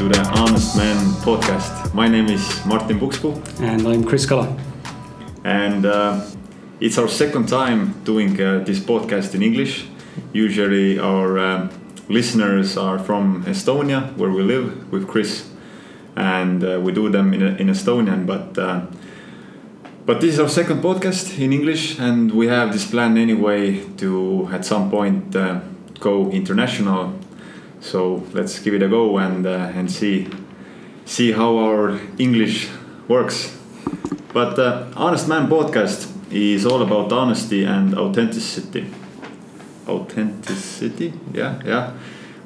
to the Honest Men podcast. My name is Martin Pukspuu, And I'm Chris Kala. and uh, it's our second time doing uh, this podcast in English. Usually, our um listeners are from Estonia, where we live with Chris, and uh, we do them in, in Estonian. But uh, but this is our second podcast in English, and we have this plan anyway to at some point uh, go international. So let's give it a go and uh, and see see how our English works. But uh, Honest Men podcast is all about honesty and authenticity. Authenticity, yeah, yeah.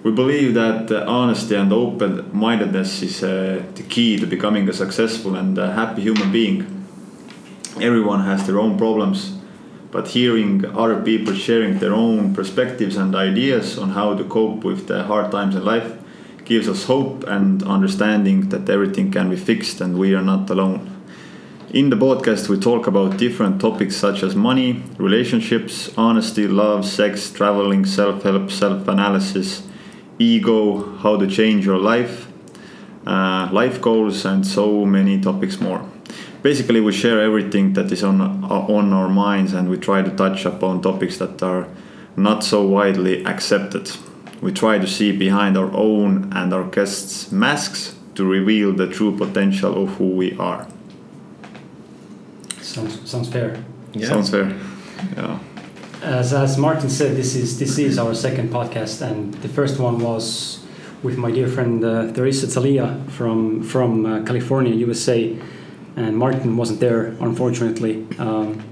We believe that uh, honesty and open-mindedness is uh, the key to becoming a successful and happy human being. Everyone has their own problems, but hearing other people sharing their own perspectives and ideas on how to cope with the hard times in life gives us hope and understanding that everything can be fixed and we are not alone. In the podcast, we talk about different topics such as money, relationships, honesty, love, sex, traveling, self help, self analysis, ego, how to change your life, uh, life goals, and so many topics more. Basically, we share everything that is on, on our minds and we try to touch upon topics that are not so widely accepted. We try to see behind our own and our guests' masks to reveal the true potential of who we are. Sounds sounds fair. Sounds fair. Yeah. As, as Martin said, this is this is our second podcast, and the first one was with my dear friend uh, Teresa Talia from from uh, California, USA, and Martin wasn't there unfortunately. Um,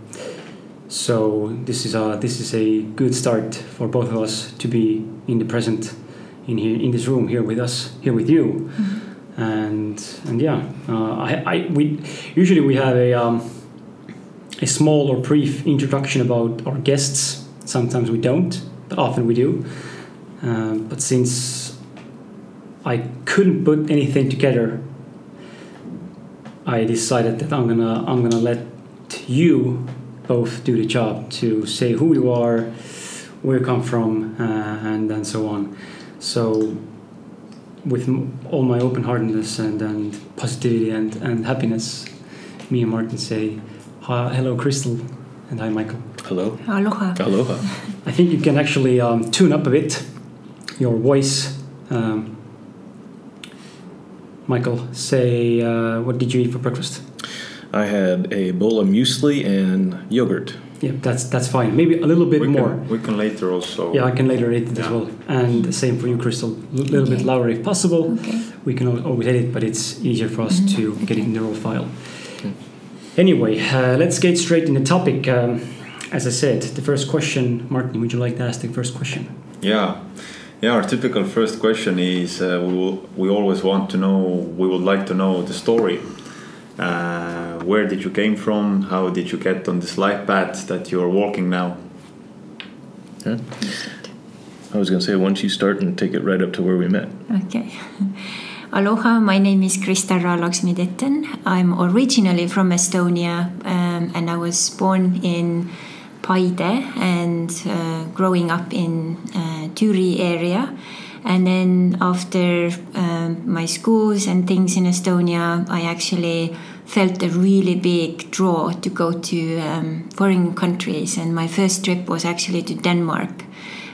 so this is a this is a good start for both of us to be in the present, in here in this room here with us here with you, and and yeah, uh, I, I we usually we have a. Um, a small or brief introduction about our guests. Sometimes we don't, but often we do. Um, but since I couldn't put anything together, I decided that I'm gonna I'm gonna let you both do the job to say who you are, where you come from, uh, and and so on. So with m- all my open-heartedness and, and positivity and, and happiness, me and Martin say hi, hello, Crystal, and hi, Michael. Hello. Aloha. Aloha. I think you can actually um, tune up a bit your voice. Um, Michael, say uh, what did you eat for breakfast? I had a bowl of muesli and yogurt. Yeah, that's that's fine. Maybe a little bit we more. Can, we can later also. Yeah, I can later edit it as Yeah. well. And the same for you, Crystal. A little bit Okay. louder if possible. Okay. We can always edit, it, but it's easier for us Mhm. to get it in the raw file. Anyway, uh, let's get straight in the topic. Um, as I said, the first question, Martin, would you like to ask the first question? Yeah. Yeah, our typical first question is uh, we, will, we always want to know, we would like to know the story. Uh, where did you came from? How did you get on this life path that you're walking now? Yeah. I was going to say, once you start and take it right up to where we met. Okay. Aloha, my name is Krista Laksmidetten. I'm originally from Estonia um, and I was born in Paide and uh, growing up in uh, Turi area. And then after um, my schools and things in Estonia, I actually felt a really big draw to go to um, foreign countries. And my first trip was actually to Denmark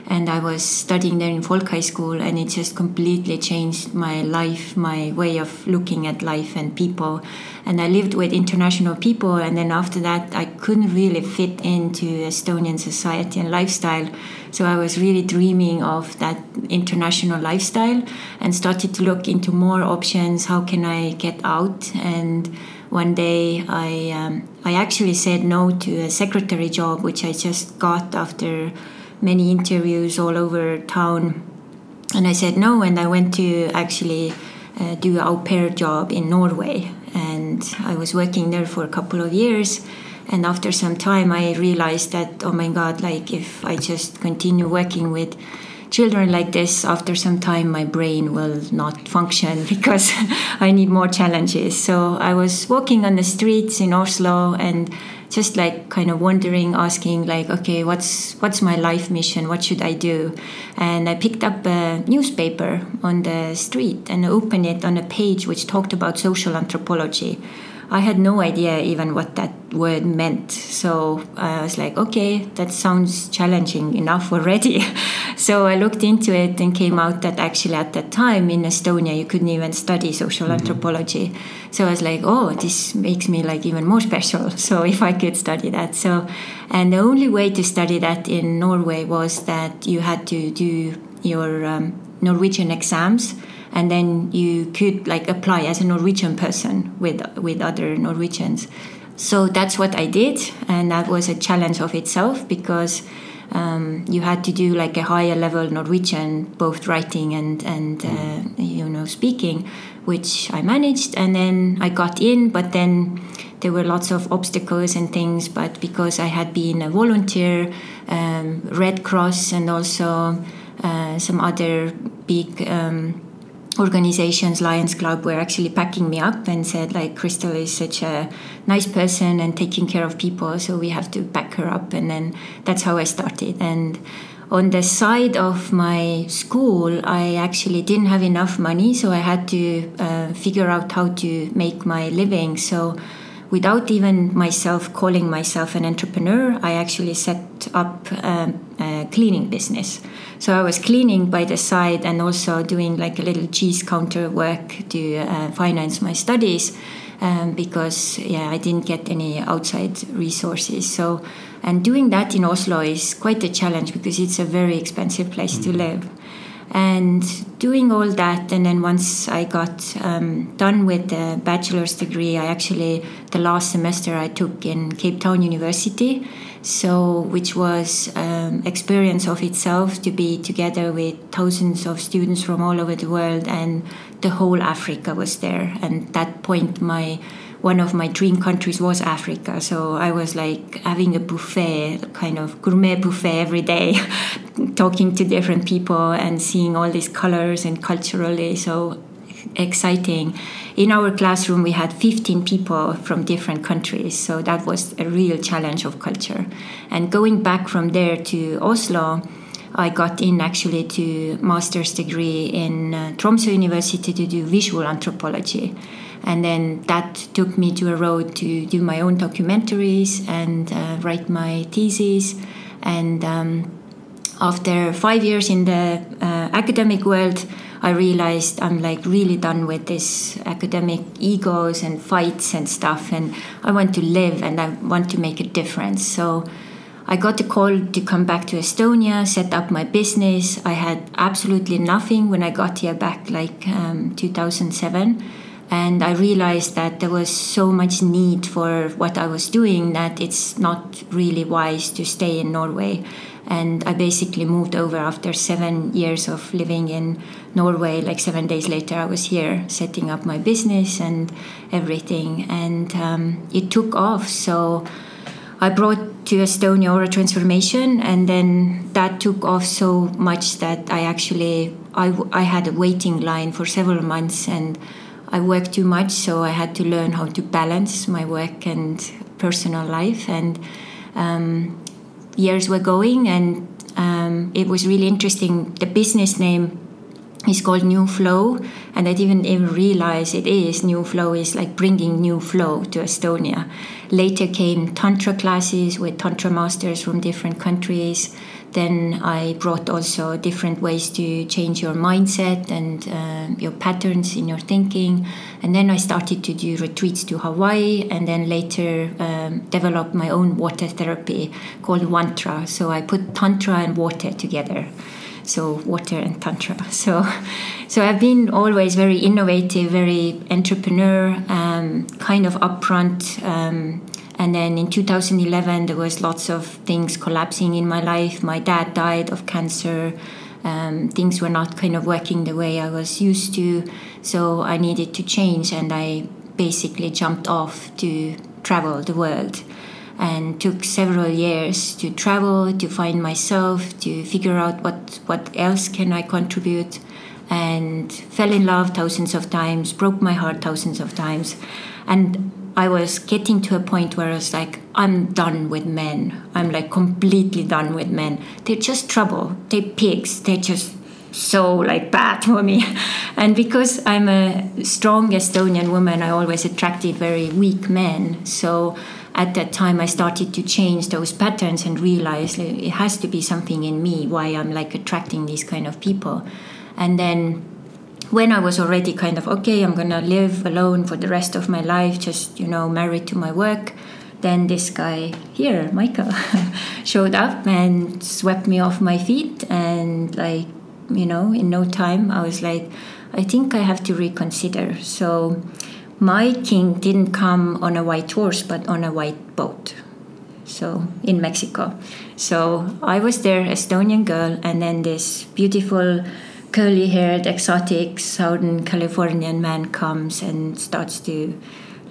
and I was studying there in folk high school, and it just completely changed my life, my way of looking at life and people. And I lived with international people, and then after that, I couldn't really fit into Estonian society and lifestyle. So I was really dreaming of that international lifestyle and started to look into more options. How can I get out? And one day I um, I actually said no to a secretary job, which I just got after many interviews all over town. And I said no, and I went to actually uh, do au pair job in Norway. And I was working there for a couple of years. And after some time, I realized that, oh my God, like if I just continue working with children like this, after some time, my brain will not function because I need more challenges. So I was walking on the streets in Oslo and just like kind of wondering, asking like, okay, what's what's my life mission? What should I do? And I picked up a newspaper on the street and opened it on a page which talked about social anthropology. I had no idea even what that word meant. So I was like, okay, that sounds challenging enough already. so I looked into it and came out that actually at that time in Estonia you couldn't even study social mm-hmm. anthropology. So I was like, oh, this makes me like even more special. So if I could study that, so and the only way to study that in Norway was that you had to do your um, Norwegian exams and then you could like apply as a Norwegian person with with other Norwegians. So that's what I did, and that was a challenge of itself because um, you had to do like a higher level Norwegian, both writing and and uh, you know speaking, which I managed, and then I got in, but then there were lots of obstacles and things. But because I had been a volunteer, um, Red Cross, and also uh, some other big. Um, organizations lions club were actually packing me up and said like crystal is such a nice person and taking care of people so we have to back her up. And then that's how i started. And on the side of my school i actually didn't have enough money so i had to uh, figure out how to make my living. So without even myself calling myself an entrepreneur i actually set up um, a cleaning business so I was cleaning by the side and also doing like a little cheese counter work to uh, finance my studies. Um, because yeah, I didn't get any outside resources. So, and doing that in Oslo is quite a challenge because it's a very expensive place mm-hmm. to live. And doing all that, and then once I got um, done with the bachelor's degree, I actually the last semester I took in Cape Town University. So which was um, experience of itself to be together with thousands of students from all over the world and the whole africa was there. And that point my one of my dream countries was africa so i was like having a buffet kind of gourmet buffet every day talking to different people and seeing all these colors and culturally so exciting. In our classroom, we had 15 people from different countries, so that was a real challenge of culture. And going back from there to Oslo, I got in actually to master's degree in uh, Tromsø University to do visual anthropology. And then that took me to a road to do my own documentaries and uh, write my thesis. And um, after five years in the uh, academic world, I realized I'm like really done with this academic egos and fights and stuff, and I want to live and I want to make a difference. So I got a call to come back to Estonia, set up my business. I had absolutely nothing when I got here back like um, 2007. And I realized that there was so much need for what I was doing that it's not really wise to stay in Norway and I basically moved over after seven years of living in Norway. Like seven days later, I was here setting up my business and everything, and um, it took off. So I brought to Estonia Aura Transformation, and then that took off so much that I actually I, I had a waiting line for several months, and I worked too much, so I had to learn how to balance my work and personal life and. Um, years were going, and um, it was really interesting. The business name is called New Flow, and I didn't even realize it is. New Flow is like bringing new flow to Estonia. Later came Tantra classes with Tantra masters from different countries. Then I brought also different ways to change your mindset and uh, your patterns in your thinking. And then I started to do retreats to Hawaii and then later um, developed my own water therapy called Wantra. So I put Tantra and water together. So water and Tantra. So, so I've been always very innovative, very entrepreneur, um, kind of upfront. Um, and then in 2011, there was lots of things collapsing in my life. My dad died of cancer. Um, things were not kind of working the way I was used to. So I needed to change, and I basically jumped off to travel the world and took several years to travel to find myself to figure out what what else can i contribute and fell in love thousands of times broke my heart thousands of times and I was getting to a point where I was like, I'm done with men. I'm like completely done with men. They're just trouble. They're pigs. They're just so like bad for me. And because I'm a strong Estonian woman, I always attracted very weak men. So at that time, I started to change those patterns and realized it has to be something in me why I'm like attracting these kind of people. And then when I was already kind of okay, I'm gonna live alone for the rest of my life, just you know, married to my work. Then this guy here, Michael, showed up and swept me off my feet, and like you know, in no time, I was like, I think I have to reconsider. So my king didn't come on a white horse, but on a white boat. So in Mexico. So I was there, Estonian girl, and then this beautiful curly haired, exotic Southern Californian man comes and starts to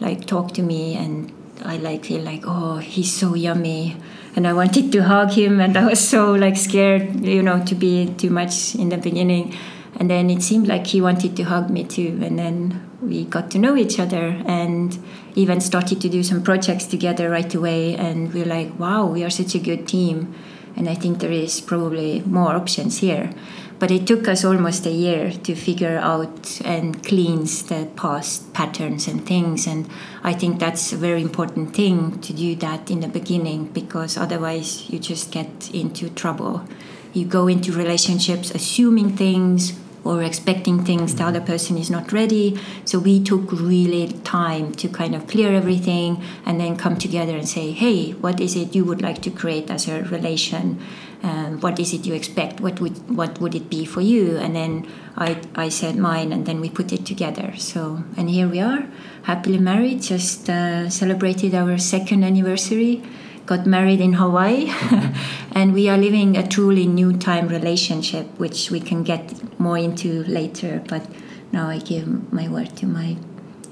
like talk to me and I like feel like oh he's so yummy. And I wanted to hug him and I was so like scared you know to be too much in the beginning. And then it seemed like he wanted to hug me too. And then we got to know each other and even started to do some projects together right away. And we we're like wow we are such a good team. And I think there is probably more options here but it took us almost a year to figure out and cleanse the past patterns and things. And I think that's a very important thing to do that in the beginning because otherwise you just get into trouble. You go into relationships assuming things or expecting things the mm-hmm. other person is not ready. So we took really time to kind of clear everything and then come together and say, hey, what is it you would like to create as a relation? Um, what is it you expect? What would what would it be for you? And then I, I said mine and then we put it together. So and here we are happily married just uh, celebrated our second anniversary got married in hawaii and we are living a truly new time relationship which we can get more into later but now i give my word to my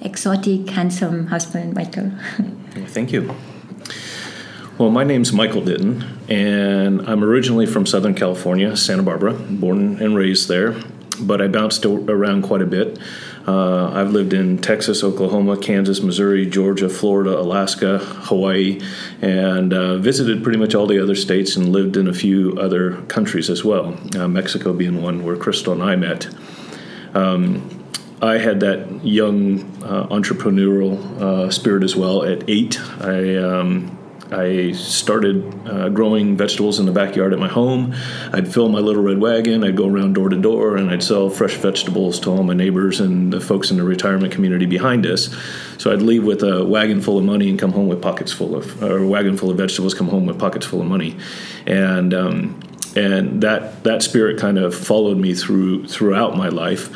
exotic handsome husband michael. Thank you well, my name's Michael Ditton, and I'm originally from Southern California, Santa Barbara, born and raised there, but I bounced around quite a bit. Uh, I've lived in Texas, Oklahoma, Kansas, Missouri, Georgia, Florida, Alaska, Hawaii, and uh, visited pretty much all the other states and lived in a few other countries as well, uh, Mexico being one where Crystal and I met. Um, I had that young uh, entrepreneurial uh, spirit as well. At eight, I um, I started uh, growing vegetables in the backyard at my home. I'd fill my little red wagon. I'd go around door to door and I'd sell fresh vegetables to all my neighbors and the folks in the retirement community behind us. So I'd leave with a wagon full of money and come home with pockets full of, or a wagon full of vegetables, come home with pockets full of money, and um, and that that spirit kind of followed me through throughout my life.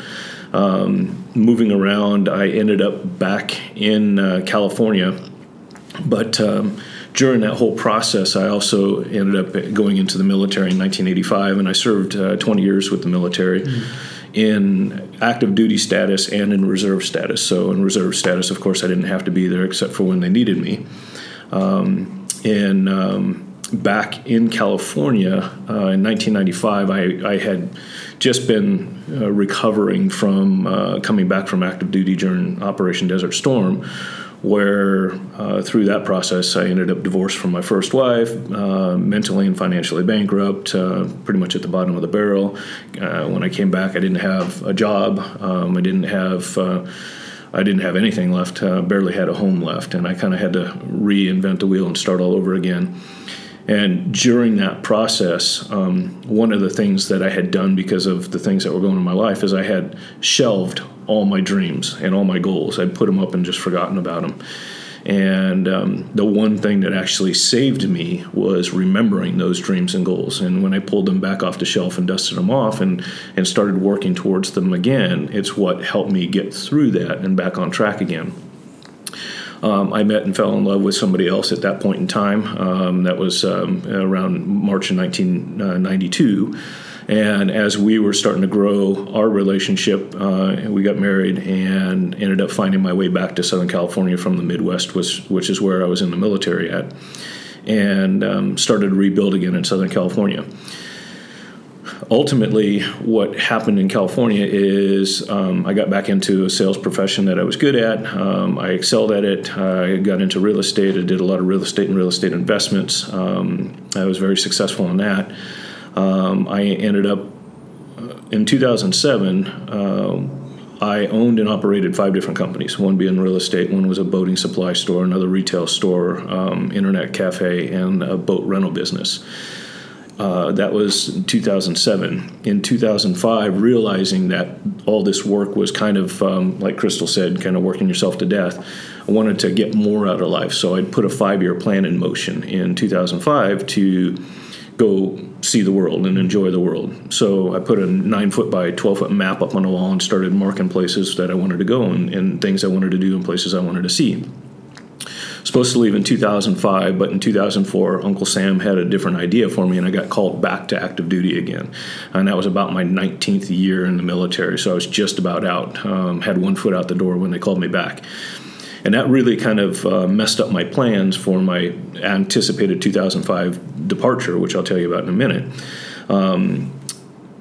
Um, moving around, I ended up back in uh, California, but um, during that whole process, I also ended up going into the military in 1985, and I served uh, 20 years with the military. Mm-hmm. In active duty status and in reserve status. So, in reserve status, of course, I didn't have to be there except for when they needed me. Um, and um, back in California uh, in 1995, I, I, had just been uh, recovering from uh, coming back from active duty during Operation Desert Storm, where uh, through that process I ended up divorced from my first wife, uh, mentally and financially bankrupt, uh, pretty much at the bottom of the barrel. Uh, when I came back, I didn't have a job. Um, I didn't have. Uh, I didn't have anything left. Uh, barely had a home left, and I kind of had to reinvent the wheel and start all over again. And during that process, um, one of the things that I had done because of the things that were going on in my life is I had shelved all my dreams and all my goals. I'd put them up and just forgotten about them. And um, the one thing that actually saved me was remembering those dreams and goals. And when I pulled them back off the shelf and dusted them off and, and started working towards them again, it's what helped me get through that and back on track again. Um, I met and fell in love with somebody else at that point in time. Um, that was um, around March of 1992. And as we were starting to grow our relationship, uh, we got married and ended up finding my way back to Southern California from the Midwest, which, which is where I was in the military at, and um, started to rebuild again in Southern California. ultimately, what happened in California is um, I got back into a sales profession that I was good at. Um, I excelled at it. I got into real estate. I did a lot of real estate and real estate investments. Um, I was very successful in that. Um, I ended up uh, in 2007. Uh, I owned and operated five different companies. One being real estate, one was a boating supply store, another retail store, um, internet cafe, and a boat rental business. Uh, that was 2007. In 2005, realizing that all this work was kind of, um, like Crystal said, kind of working yourself to death, I wanted to get more out of life. So I'd put a five year plan in motion in 2005 to go see the world and enjoy the world. So I put a nine foot by 12 foot map up on the wall and started marking places that I wanted to go and, and things I wanted to do and places I wanted to see supposed to leave in 2005, but in 2004, Uncle Sam had a different idea for me, and I got called back to active duty again. And that was about my 19th year in the military, so I was just about out. Um, had one foot out the door when they called me back. And that really kind of uh, messed up my plans for my anticipated 2005 departure, which I'll tell you about in a minute. Um,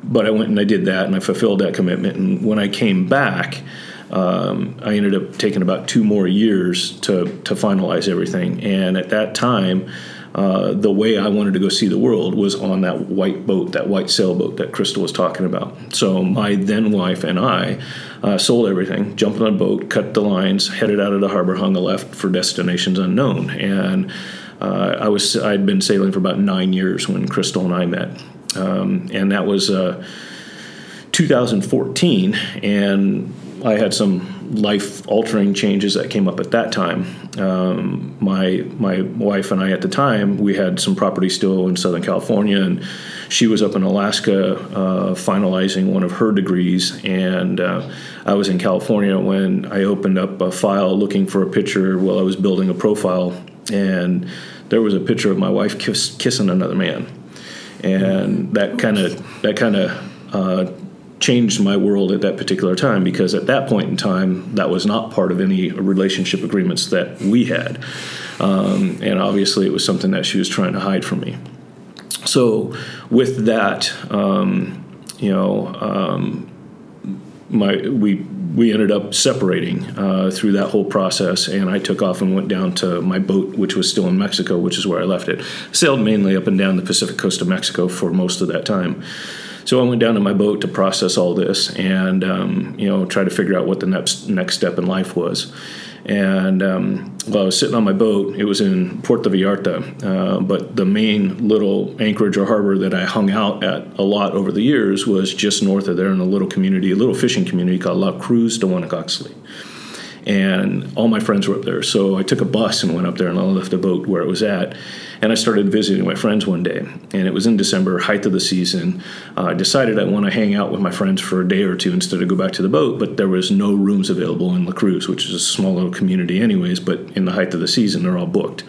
but I went and I did that, and I fulfilled that commitment. And when I came back, um, I ended up taking about two more years to, to finalize everything. And at that time, uh, the way I wanted to go see the world was on that white boat, that white sailboat that Crystal was talking about. So my then wife and I uh, sold everything, jumped on a boat, cut the lines, headed out of the harbor, hung a left for destinations unknown. And uh, I was I'd been sailing for about nine years when Crystal and I met, um, and that was uh, 2014, and I had some life altering changes that came up at that time. Um, my my wife and I at the time we had some property still in Southern California, and she was up in Alaska uh, finalizing one of her degrees, and uh, I was in California when I opened up a file looking for a picture while I was building a profile, and there was a picture of my wife kiss, kissing another man, and that kind of that kind of uh, changed my world at that particular time because at that point in time that was not part of any relationship agreements that we had um, and obviously it was something that she was trying to hide from me so with that um, you know um, my we we ended up separating uh, through that whole process, and I took off and went down to my boat, which was still in Mexico, which is where I left it. Sailed mainly up and down the Pacific coast of Mexico for most of that time. So I went down to my boat to process all this and um, you know try to figure out what the next next step in life was. And um, while I was sitting on my boat, it was in Puerto Vallarta, uh, but the main little anchorage or harbor that I hung out at a lot over the years was just north of there in a little community, a little fishing community called La Cruz de Huanacaxtle and all my friends were up there. So I took a bus and went up there, and I left the boat where it was at, and I started visiting my friends one day. And it was in December, height of the season. Uh, I decided I want to hang out with my friends for a day or two instead of go back to the boat, but there was no rooms available in La Cruz, which is a small little community, anyways. But in the height of the season, they're all booked.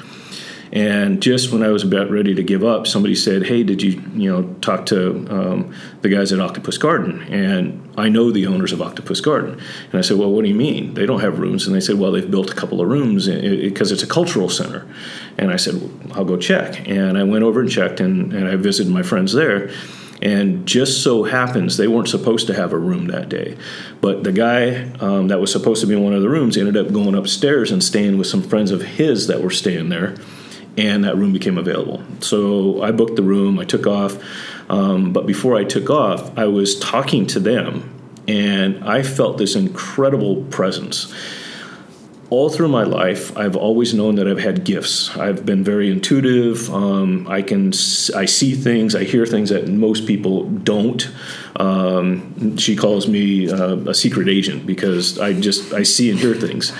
And just when I was about ready to give up, somebody said, "Hey, did you you know talk to um, the guys at Octopus Garden?" And I know the owners of Octopus Garden. And I said, "Well, what do you mean? They don't have rooms?" And they said, "Well, they've built a couple of rooms because it's a cultural center." And I said, well, "I'll go check." And I went over and checked, and, and I visited my friends there. And just so happens they weren't supposed to have a room that day. But the guy um, that was supposed to be in one of the rooms ended up going upstairs and staying with some friends of his that were staying there and that room became available. So I booked the room, I took off. Um, but before I took off, I was talking to them, and I felt this incredible presence. All through my life, I've always known that I've had gifts. I've been very intuitive. Um, I can I see things, I hear things that most people don't. Um, she calls me uh, a secret agent because I just I see and hear things,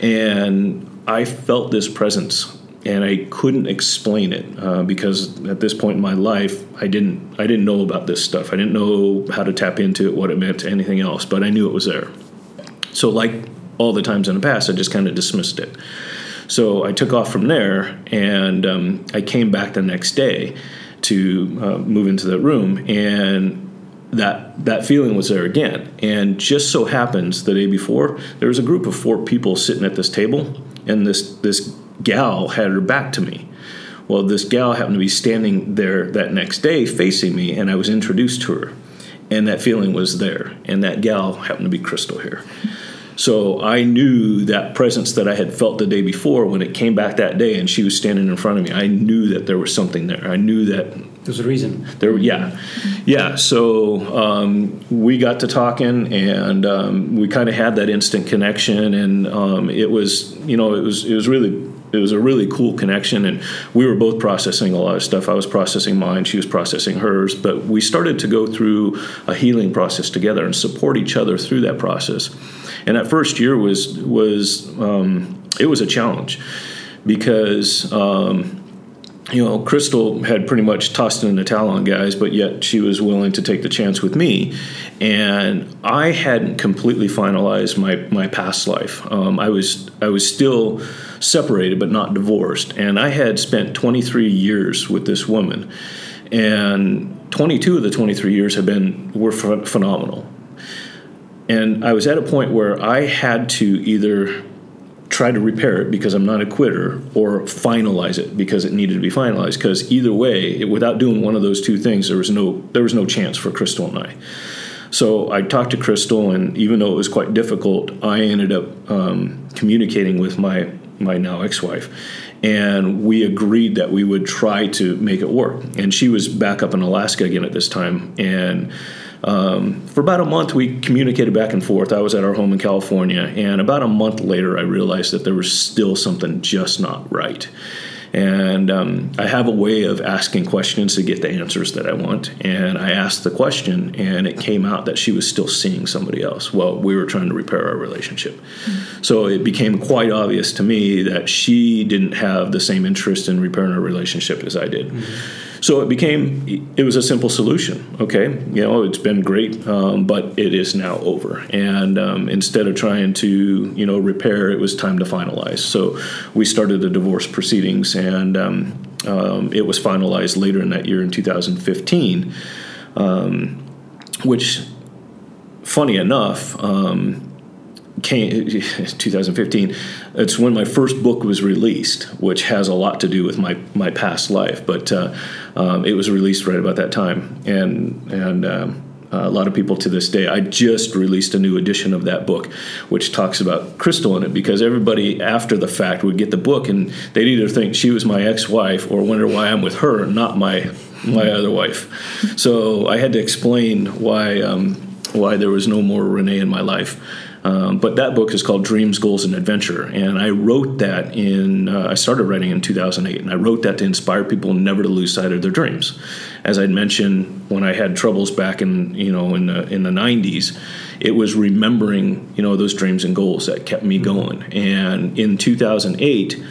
and I felt this presence and I couldn't explain it uh, because at this point in my life, I didn't I didn't know about this stuff. I didn't know how to tap into it, what it meant, anything else. But I knew it was there. So, like all the times in the past, I just kind of dismissed it. So I took off from there, and um, I came back the next day to uh, move into that room, and that that feeling was there again. And just so happens the day before, there was a group of four people sitting at this table, and this this gal had her back to me. Well, this gal happened to be standing there that next day facing me, and I was introduced to her. And that feeling was there. And that gal happened to be Crystal here. So I knew that presence that I had felt the day before when it came back that day and she was standing in front of me. I knew that there was something there. I knew that There's a reason. there, yeah, yeah. So um, we got to talking, and um, we kind of had that instant connection, and um, it was, you know, it was, it was really, it was a really cool connection, and we were both processing a lot of stuff. I was processing mine, she was processing hers, but we started to go through a healing process together and support each other through that process. And that first year was was um, it was a challenge because. Um, you know, Crystal had pretty much tossed in the towel on guys, but yet she was willing to take the chance with me. And I hadn't completely finalized my, my past life. Um, I was I was still separated, but not divorced. And I had spent 23 years with this woman, and 22 of the 23 years have been were ph- phenomenal. And I was at a point where I had to either try to repair it because I'm not a quitter, or finalize it because it needed to be finalized. Because either way, it, without doing one of those two things, there was no there was no chance for Crystal and I. So I talked to Crystal, and even though it was quite difficult, I ended up um, communicating with my my now ex-wife, and we agreed that we would try to make it work. And she was back up in Alaska again at this time, and um, for about a month, we communicated back and forth. I was at our home in California, and about a month later, I realized that there was still something just not right. And um, I have a way of asking questions to get the answers that I want. And I asked the question, and it came out that she was still seeing somebody else while we were trying to repair our relationship. Mm-hmm. So it became quite obvious to me that she didn't have the same interest in repairing our relationship as I did. Mm-hmm. So it became, it was a simple solution. Okay, you know, it's been great, um, but it is now over. And um, instead of trying to, you know, repair, it was time to finalize. So we started the divorce proceedings, and um, um it was finalized later in that year in 2015, um, which, funny enough, um, came 2015 it's when my first book was released which has a lot to do with my my past life but uh, um, it was released right about that time and and um, a lot of people to this day. I just released a new edition of that book, which talks about Crystal in it, because everybody after the fact would get the book and they'd either think she was my ex-wife or wonder why I'm with her, not my my other wife. So I had to explain why um, why there was no more Renee in my life. Um, but that book is called Dreams, Goals, and Adventure, and I wrote that in. Uh, I started writing in 2008, and I wrote that to inspire people never to lose sight of their dreams. As I'd mentioned, when I had troubles back in you know in the in the 90s, it was remembering you know those dreams and goals that kept me going. And in 2008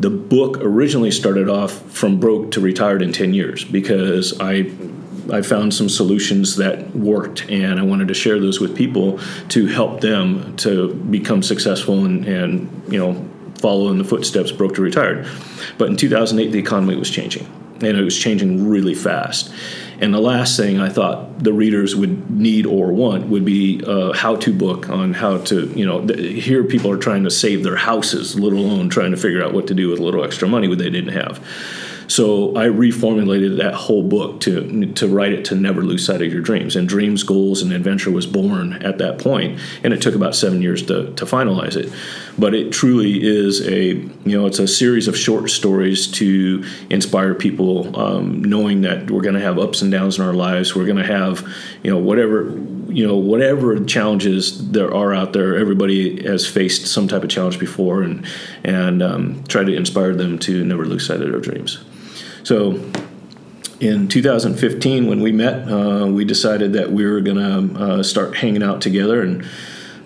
the book originally started off from broke to retired in 10 years because I I found some solutions that worked, and I wanted to share those with people to help them to become successful and, and you know follow in the footsteps broke to retired. But in 2008, the economy was changing, and it was changing really fast. And the last thing I thought the readers would need or want would be a how-to book on how to, you know, here people are trying to save their houses, let alone trying to figure out what to do with a little extra money they didn't have. So I reformulated that whole book to to write it to never lose sight of your dreams. And Dreams, Goals, and Adventure was born at that point. point, and it took about seven years to, to finalize it. But it truly is a you know it's a series of short stories to inspire people, um, knowing that we're going to have ups and downs in our lives. We're going to have you know whatever you know whatever challenges there are out there everybody has faced some type of challenge before and and um, try to inspire them to never lose sight of their dreams so in 2015, when we met, uh, we decided that we were going to uh, start hanging out together. And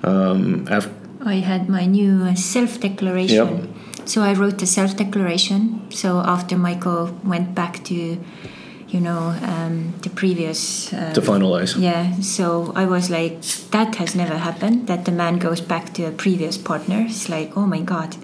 um, after I had my new uh, self declaration. Yep. So I wrote the self declaration. So after Michael went back to you know um, the previous uh, to finalize. Yeah so i was like that has never happened that the man goes back to a previous partner. It's like oh my god.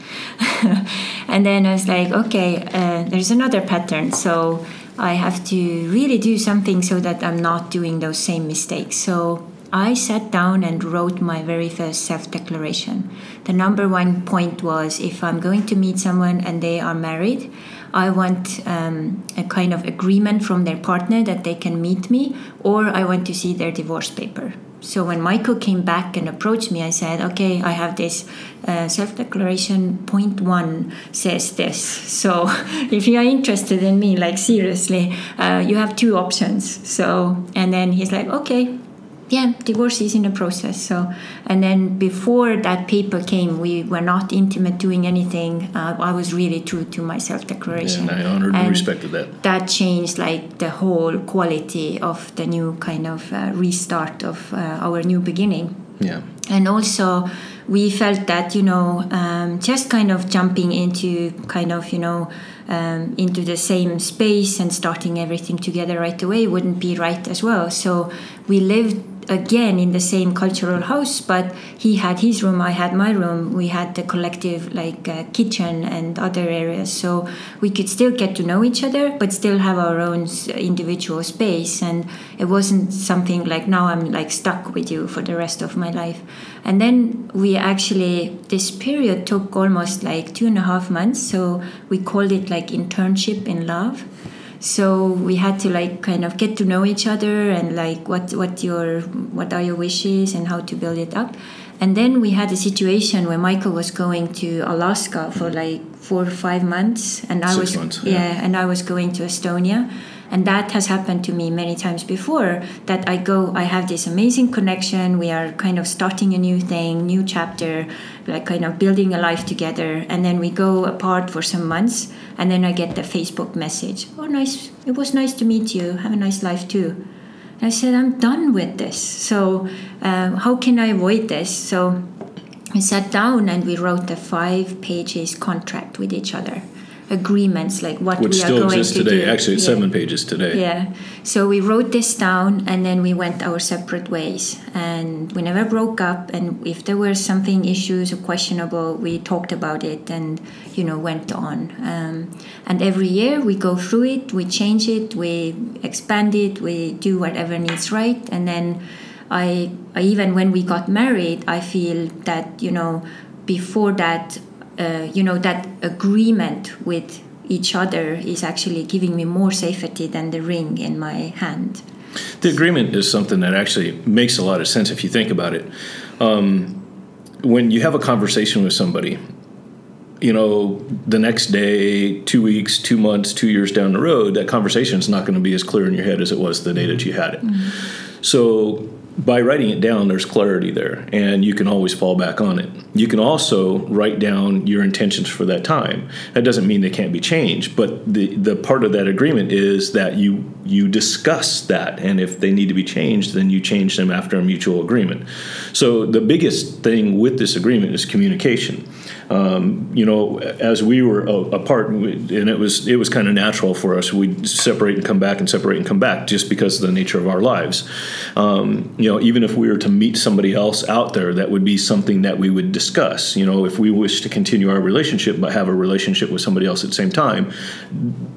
And then i was like okay uh, there's another pattern. So i have to really do something so that i'm not doing those same mistakes. So I sat down and wrote my very first self declaration. The number one point was if I'm going to meet someone and they are married, I want um, a kind of agreement from their partner that they can meet me, or I want to see their divorce paper. So when Michael came back and approached me, I said, "Okay, I have this uh, self-declaration. Point one says this. So if you are interested in me, like seriously, uh, you have two options." So and then he's like, "Okay, yeah, divorce is in the process. So, and then before that paper came, we were not intimate doing anything. Uh, I was really true to my self declaration. And I honored and respected that. That changed like the whole quality of the new kind of uh, restart of uh, our new beginning. Yeah. And also, we felt that, you know, um, just kind of jumping into kind of, you know, um, into the same space and starting everything together right away wouldn't be right as well. So we lived again in the same cultural house but he had his room i had my room. We had the collective like uh, kitchen and other areas. So we could still get to know each other but still have our own individual space. And it wasn't something like now i'm like stuck with you for the rest of my life. And then we actually this period took almost like two and a half months. So we called it like internship in love so we had to like kind of get to know each other and like what what your what are your wishes and how to build it up and then we had a situation where michael was going to alaska for like four or five months and i Six was months, yeah. yeah and i was going to estonia and that has happened to me many times before that i go i have this amazing connection. We are kind of starting a new thing new chapter like kind of building a life together. And then we go apart for some months and then i get the facebook message. Oh nice it was nice to meet you. Have a nice life too. And i said i'm done with this. So um, how can i avoid this? So we sat down and we wrote a five pages contract with each other agreements like what Which we are going exists to today. do. Actually, it's Yeah. seven pages today. Yeah. So we wrote this down and then we went our separate ways. And we never broke up. And if there were something issues or questionable, we talked about it and, you know, went on. Um, and every year we go through it, we change it, we expand it, we do whatever needs right. And then I, I even when we got married, I feel that, you know, before that, uh, you know, that agreement with each other is actually giving me more safety than the ring in my hand. The agreement is something that actually makes a lot of sense if you think about it. Um, when you have a conversation with somebody, you know, the next day, two weeks, two months, two years down the road, that conversation is not going to be as clear in your head as it was the day that you had it. Mm-hmm. So by writing it down, there's clarity there, and you can always fall back on it. You can also write down your intentions for that time. That doesn't mean they can't be changed, but the the part of that agreement is that you you discuss that, and if they need to be changed, then you change them after a mutual agreement. So the biggest thing with this agreement is communication um, you know, as we were apart, and it was it was kind of natural for us. We'd separate and come back and separate and come back just because of the nature of our lives. Um, you know, even if we were to meet somebody else out there, that would be something that we would discuss. You know, if we wish to continue our relationship but have a relationship with somebody else at the same time,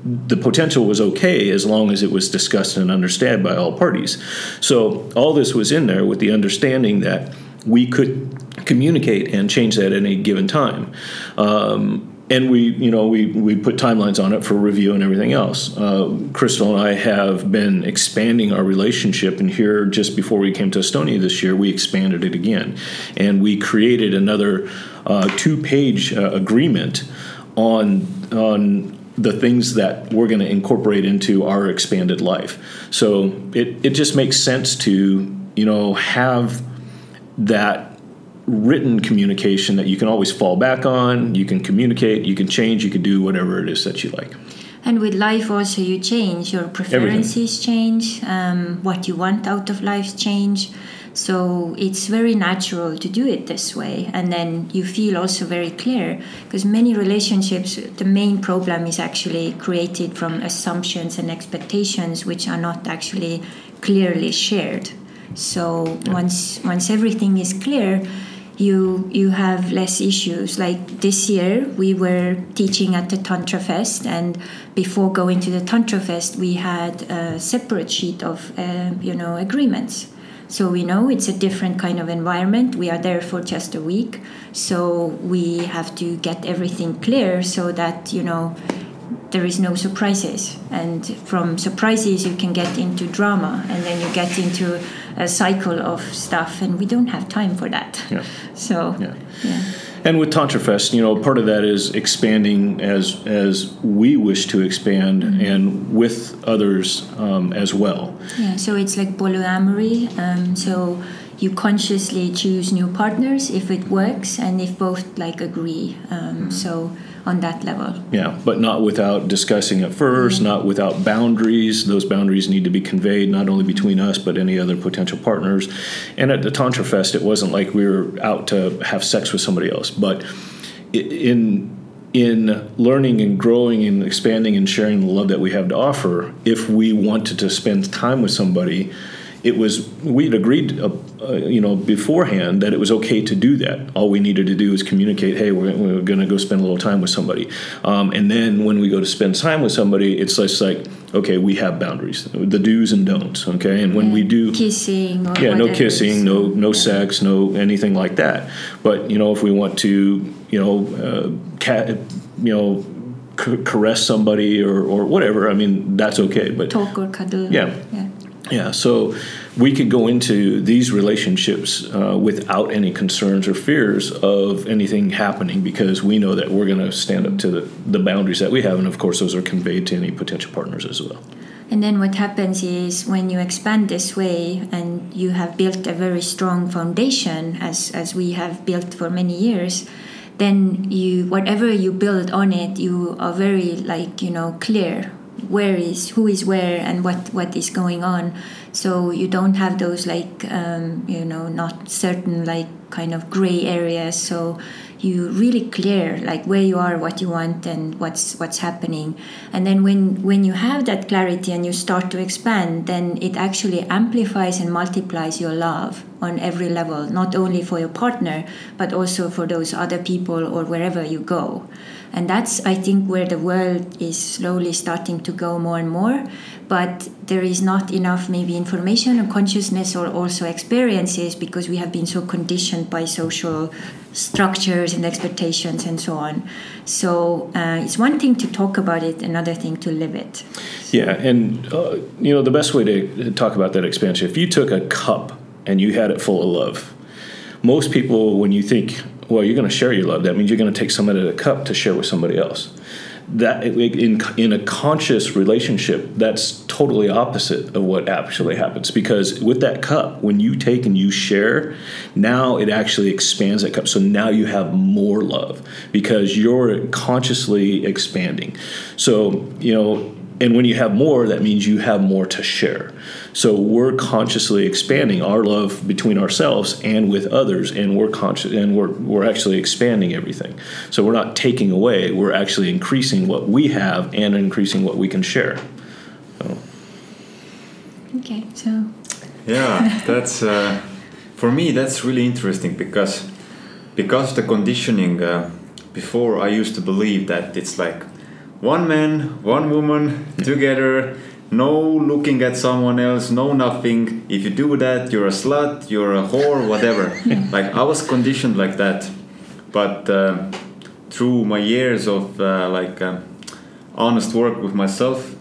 the potential was okay as long as it was discussed and understood by all parties. So all this was in there with the understanding that we could communicate and change that at any given time. Um, and we, you know, we, we put timelines on it for review and everything else. Uh, Crystal and I have been expanding our relationship, and here just before we came to Estonia this year, we expanded it again, and we created another uh, two-page uh, agreement on on the things that we're going to incorporate into our expanded life. So it it just makes sense to you know have that written communication that you can always fall back on. You can communicate, you can change, you can do whatever it is that you like. And with life, also, you change. Your preferences Everything. change. Um, what you want out of life change. So it's very natural to do it this way. And then you feel also very clear because many relationships, the main problem is actually created from assumptions and expectations which are not actually clearly shared. So yeah. once once everything is clear, you you have less issues. Like this year, we were teaching at the Tantra Fest, and before going to the Tantra Fest, we had a separate sheet of uh, you know agreements. So we know it's a different kind of environment. We are there for just a week, so we have to get everything clear so that you know there is no surprises and from surprises you can get into drama and then you get into a cycle of stuff and we don't have time for that Yeah. so Yeah. yeah. And with Tantra Fest, you know, part of that is expanding as as we wish to expand, and with others um, as well. Yeah, so it's like polyamory. Um, so you consciously choose new partners if it works and if both like agree. Um, So on that level. Yeah, but not without discussing it 1st mm-hmm. not without boundaries. Those boundaries need to be conveyed not only between us but any other potential partners. And at the Tantra Fest, it wasn't like we were out to have sex with somebody else, but in in learning and growing and expanding and sharing the love that we have to offer, if we wanted to spend time with somebody, it was we'd agreed, uh, uh, you know, beforehand that it was okay to do that. All we needed to do is communicate, hey, we're, we're going to go spend a little time with somebody, um, and then when we go to spend time with somebody, it's just like, okay, we have boundaries, the do's and don'ts, okay, and when we do kissing or yeah, no kissing, no no sex, no anything like that. But you know, if we want to, you know, uh, cat, you know, caress somebody or or whatever, I mean, that's okay. But talk or cuddle. Yeah. yeah. Yeah, so we could go into these relationships uh, without any concerns or fears of anything happening because we know that we're going to stand up to the, the boundaries that we have, and of course, those are conveyed to any potential partners as well. And then what happens is when you expand this way and you have built a very strong foundation, as, as we have built for many years, then you whatever you build on it, you are very like you know clear where is who is where and what what is going on. So you don't have those like um, you know not certain like kind of gray areas. So you really clear like where you are what you want and what's what's happening. And then when when you have that clarity and you start to expand then it actually amplifies and multiplies your love on every level not only for your partner but also for those other people or wherever you go. And that's i think where the world is slowly starting to go more and more but there is not enough maybe information or consciousness or also experiences because we have been so conditioned by social structures and expectations and so on so uh, it's one thing to talk about it another thing to live it Yeah, and uh, you know the best way to talk about that expansion. If you took a cup and you had it full of love, most people, when you think, well, you're going to share your love, that means you're going to take some out of the cup to share with somebody else. That in in a conscious relationship, that's totally opposite of what actually happens. Because with that cup, when you take and you share, now it actually expands that cup. So now you have more love because you're consciously expanding. So you know and when you have more that means you have more to share so we're consciously expanding our love between ourselves and with others and we're conscious and we're, we're actually expanding everything. So we're not taking away we're actually increasing what we have and increasing what we can share. Okay so. Yeah that's uh, for me that's really interesting because because the conditioning uh, before i used to believe that it's like one man one woman together no looking at someone else no nothing. If you do that you're a slut you're a whore whatever. Like i was conditioned like that. But uh, through my years of uh, like uh, honest work with myself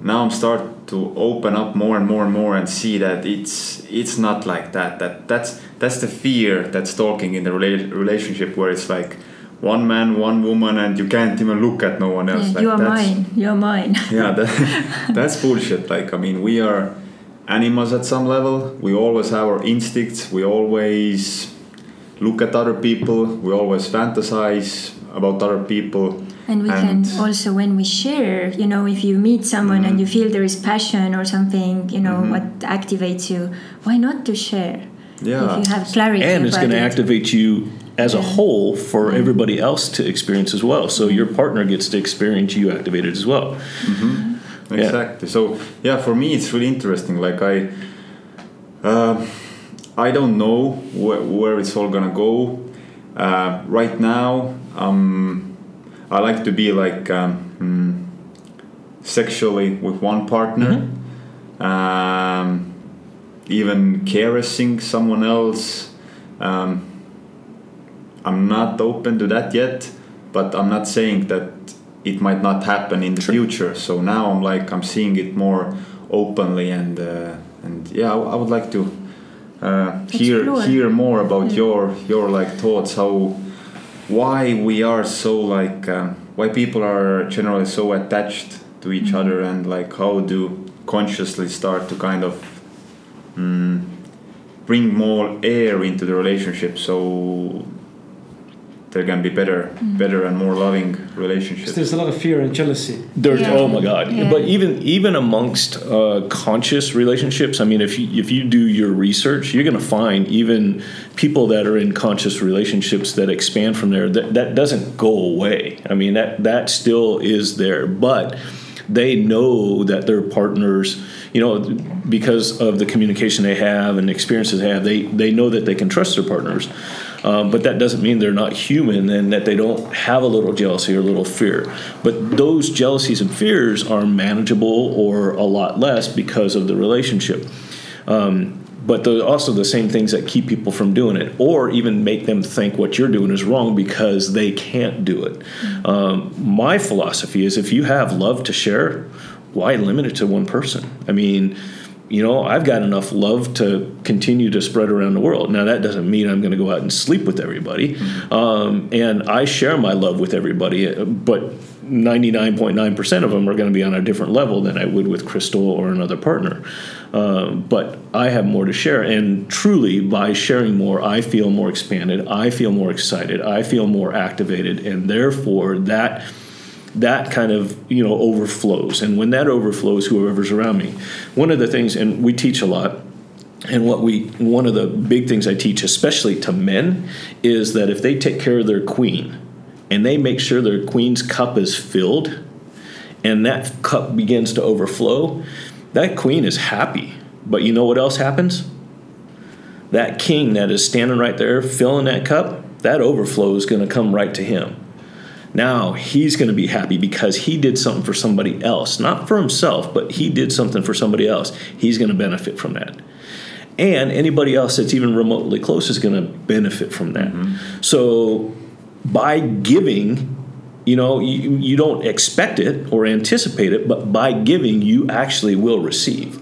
now i'm start to open up more and more and more and see that it's it's not like that that that's that's the fear that's talking in the rela- relationship where it's like one man one woman and you can't even look at no one else. Yeah, like you are that's- mine you are mine. Yeah that, that's bullshit. Like i mean we are animals at some level. We always have our instincts. We always look at other people. We always fantasize about other people. And we And- can also, when we share, you know, if you meet someone and mm-hmm. you feel there is passion or something, you know, mm-hmm. what activates you, why not to share? Yeah. If you have clarity. and it's about going to activate you as a whole for everybody else to experience as well. So your partner gets to experience you activated as well. Yeah. exactly. So yeah for me it's really interesting. Like i uh, i don't know wh- where it's all gonna go. Uh, right now um, i like to be like um, mm, sexually with one partner. Um, even caressing someone else. Um, i'm not open to that yet but i'm not saying that it might not happen in the future. So now I'm like I'm seeing it more openly and uh, and yeah, I, I would like to uh, hear Explore. hear more about your your like thoughts how why we are so like um, why people are generally so attached to each other and like how do consciously start to kind of mm, bring more air into the relationship so there can be better better and more loving relationships There's a lot of fear and jealousy. There's Yeah. oh my god! Yeah. But even even amongst uh, conscious relationships, I mean, if you if you do your research, you're going to find even people that are in conscious relationships that expand from there. That that doesn't go away. I mean, that that still is there, but they know that their partners, you know, because of the communication they have and the experiences they have, they they know that they can trust their partners. Um, but that doesn't mean they're not human and that they don't have a little jealousy or a little fear. But those jealousies and fears are manageable or a lot less because of the relationship. Um, but also the same things that keep people from doing it or even make them think what you're doing is wrong because they can't do it. Um, my philosophy is if you have love to share, why limit it to one person? I mean, you know, I've got enough love to continue to spread around the world. Now, that doesn't mean I'm going to go out and sleep with everybody. Um, and I share my love with everybody, uh, but 99.9% of them are going to be on a different level than I would with Crystal or another partner. Um, but I have more to share. And truly, by sharing more, I feel more expanded. I feel more excited. I feel more activated. And therefore, that that kind of you know overflows. And when that overflows whoever's around me. One of the things and we teach a lot and what we one of the big things i teach especially to men is that if they take care of their queen and they make sure their queen's cup is filled and that cup begins to overflow that queen is happy. But you know what else happens? That king that is standing right there filling that cup that overflow is going to come right to him now he's going to be happy because he did something for somebody else, not for himself, but he did something for somebody else. He's going to benefit from that. And anybody else that's even remotely close is going to benefit from that. Mm-hmm. So by giving, you know, you, you don't expect it or anticipate it, but by giving, you actually will receive.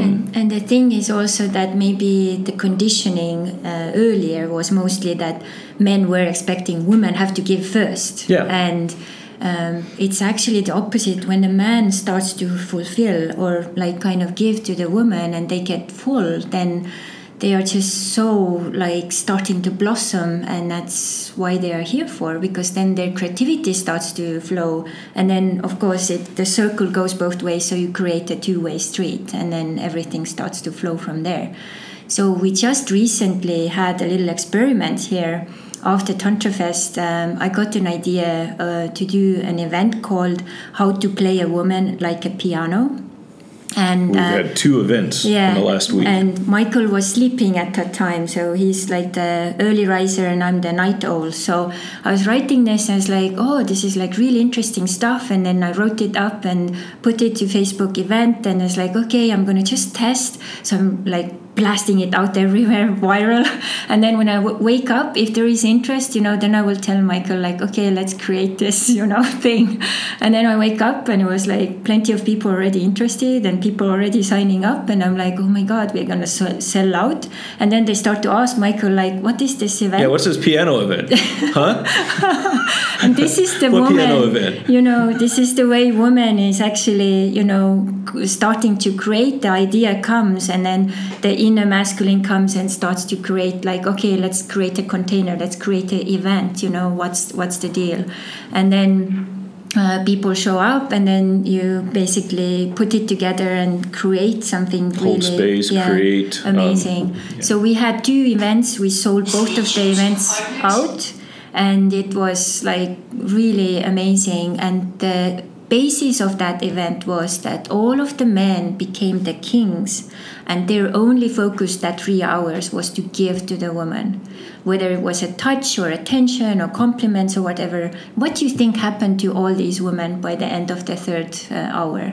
And, and the thing is also that maybe the conditioning uh, earlier was mostly that men were expecting women have to give first. Yeah. And um, it's actually the opposite. When the man starts to fulfill or like kind of give to the woman and they get full, then they are just so like starting to blossom and that's why they are here for because then their creativity starts to flow. And then of course it the circle goes both ways so you create a two-way street and then everything starts to flow from there. So we just recently had a little experiment here after Tantra Fest, um, I got an idea uh, to do an event called "How to Play a Woman Like a Piano," and We've uh, had two events yeah, in the last week. And Michael was sleeping at that time, so he's like the early riser and I'm the night owl. So I was writing this and I was like, oh, this is like really interesting stuff. And then I wrote it up and put it to Facebook event and I was like, okay, I'm gonna just test. So I'm like blasting it out everywhere viral and then when I w- wake up if there is interest you know then i will tell michael like okay let's create this you know thing and then i wake up and it was like plenty of people already interested and people already signing up and i'm like oh my god we're gonna s- sell out and then they start to ask michael like what is this event yeah, what's this piano event? huh? and this is the What woman piano event? you know this is the way woman is actually you know starting to create the idea comes and then the inner masculine comes and starts to create like okay let's create a container let's create an event you know what's what's the deal? And then uh, people show up and then you basically put it together and create something Hold really space, create, um, amazing. so we had two events we sold both of the events out and it was like really amazing. And the basis of that event was that all of the men became the kings and their only focus that three hours was to give to the woman. Whether it was a touch or attention or compliments or whatever what do you think happened to all these women by the end of the third uh, hour?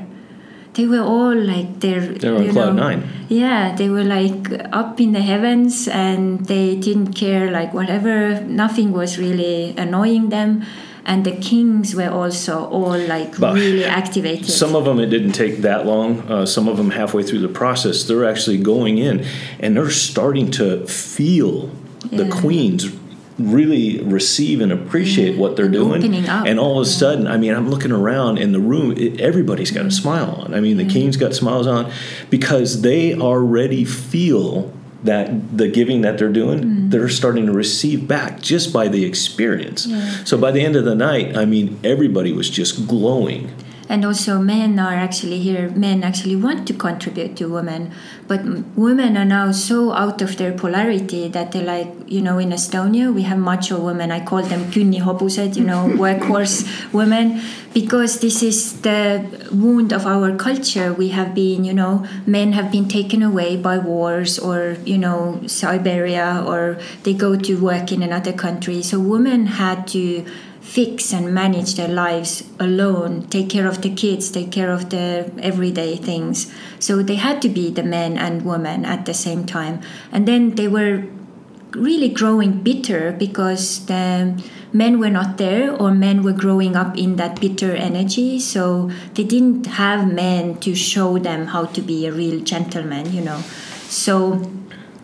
They were all like they're They were on cloud know, nine. yeah they were like up in the heavens and they didn't care like whatever. Nothing was really annoying them and the kings were also all like But really activated. Some of them it didn't take that long. Uh, some of them halfway through the process, they're actually going in and they're starting to feel the queens really receive and appreciate what they're And doing. And all of a sudden, I mean, I'm looking around in the room. It, everybody's got a smile on. I mean, the kings got smiles on because they already feel that the giving that they're doing, mm. they're starting to receive back just by the experience. So by the end of the night, I mean, everybody was just glowing. And also men are actually here men actually want to contribute to women but women are now so out of their polarity that they're like you know in estonia we have macho women. I call them künnihobused you know workhorse women because this is the wound of our culture. We have been you know men have been taken away by wars or you know siberia or they go to work in another country. So women had to fix and manage their lives alone, take care of the kids, take care of the everyday things. So they had to be the men and women at the same time. And then they were really growing bitter because the men were not there or men were growing up in that bitter energy so they didn't have men to show them how to be a real gentleman you know so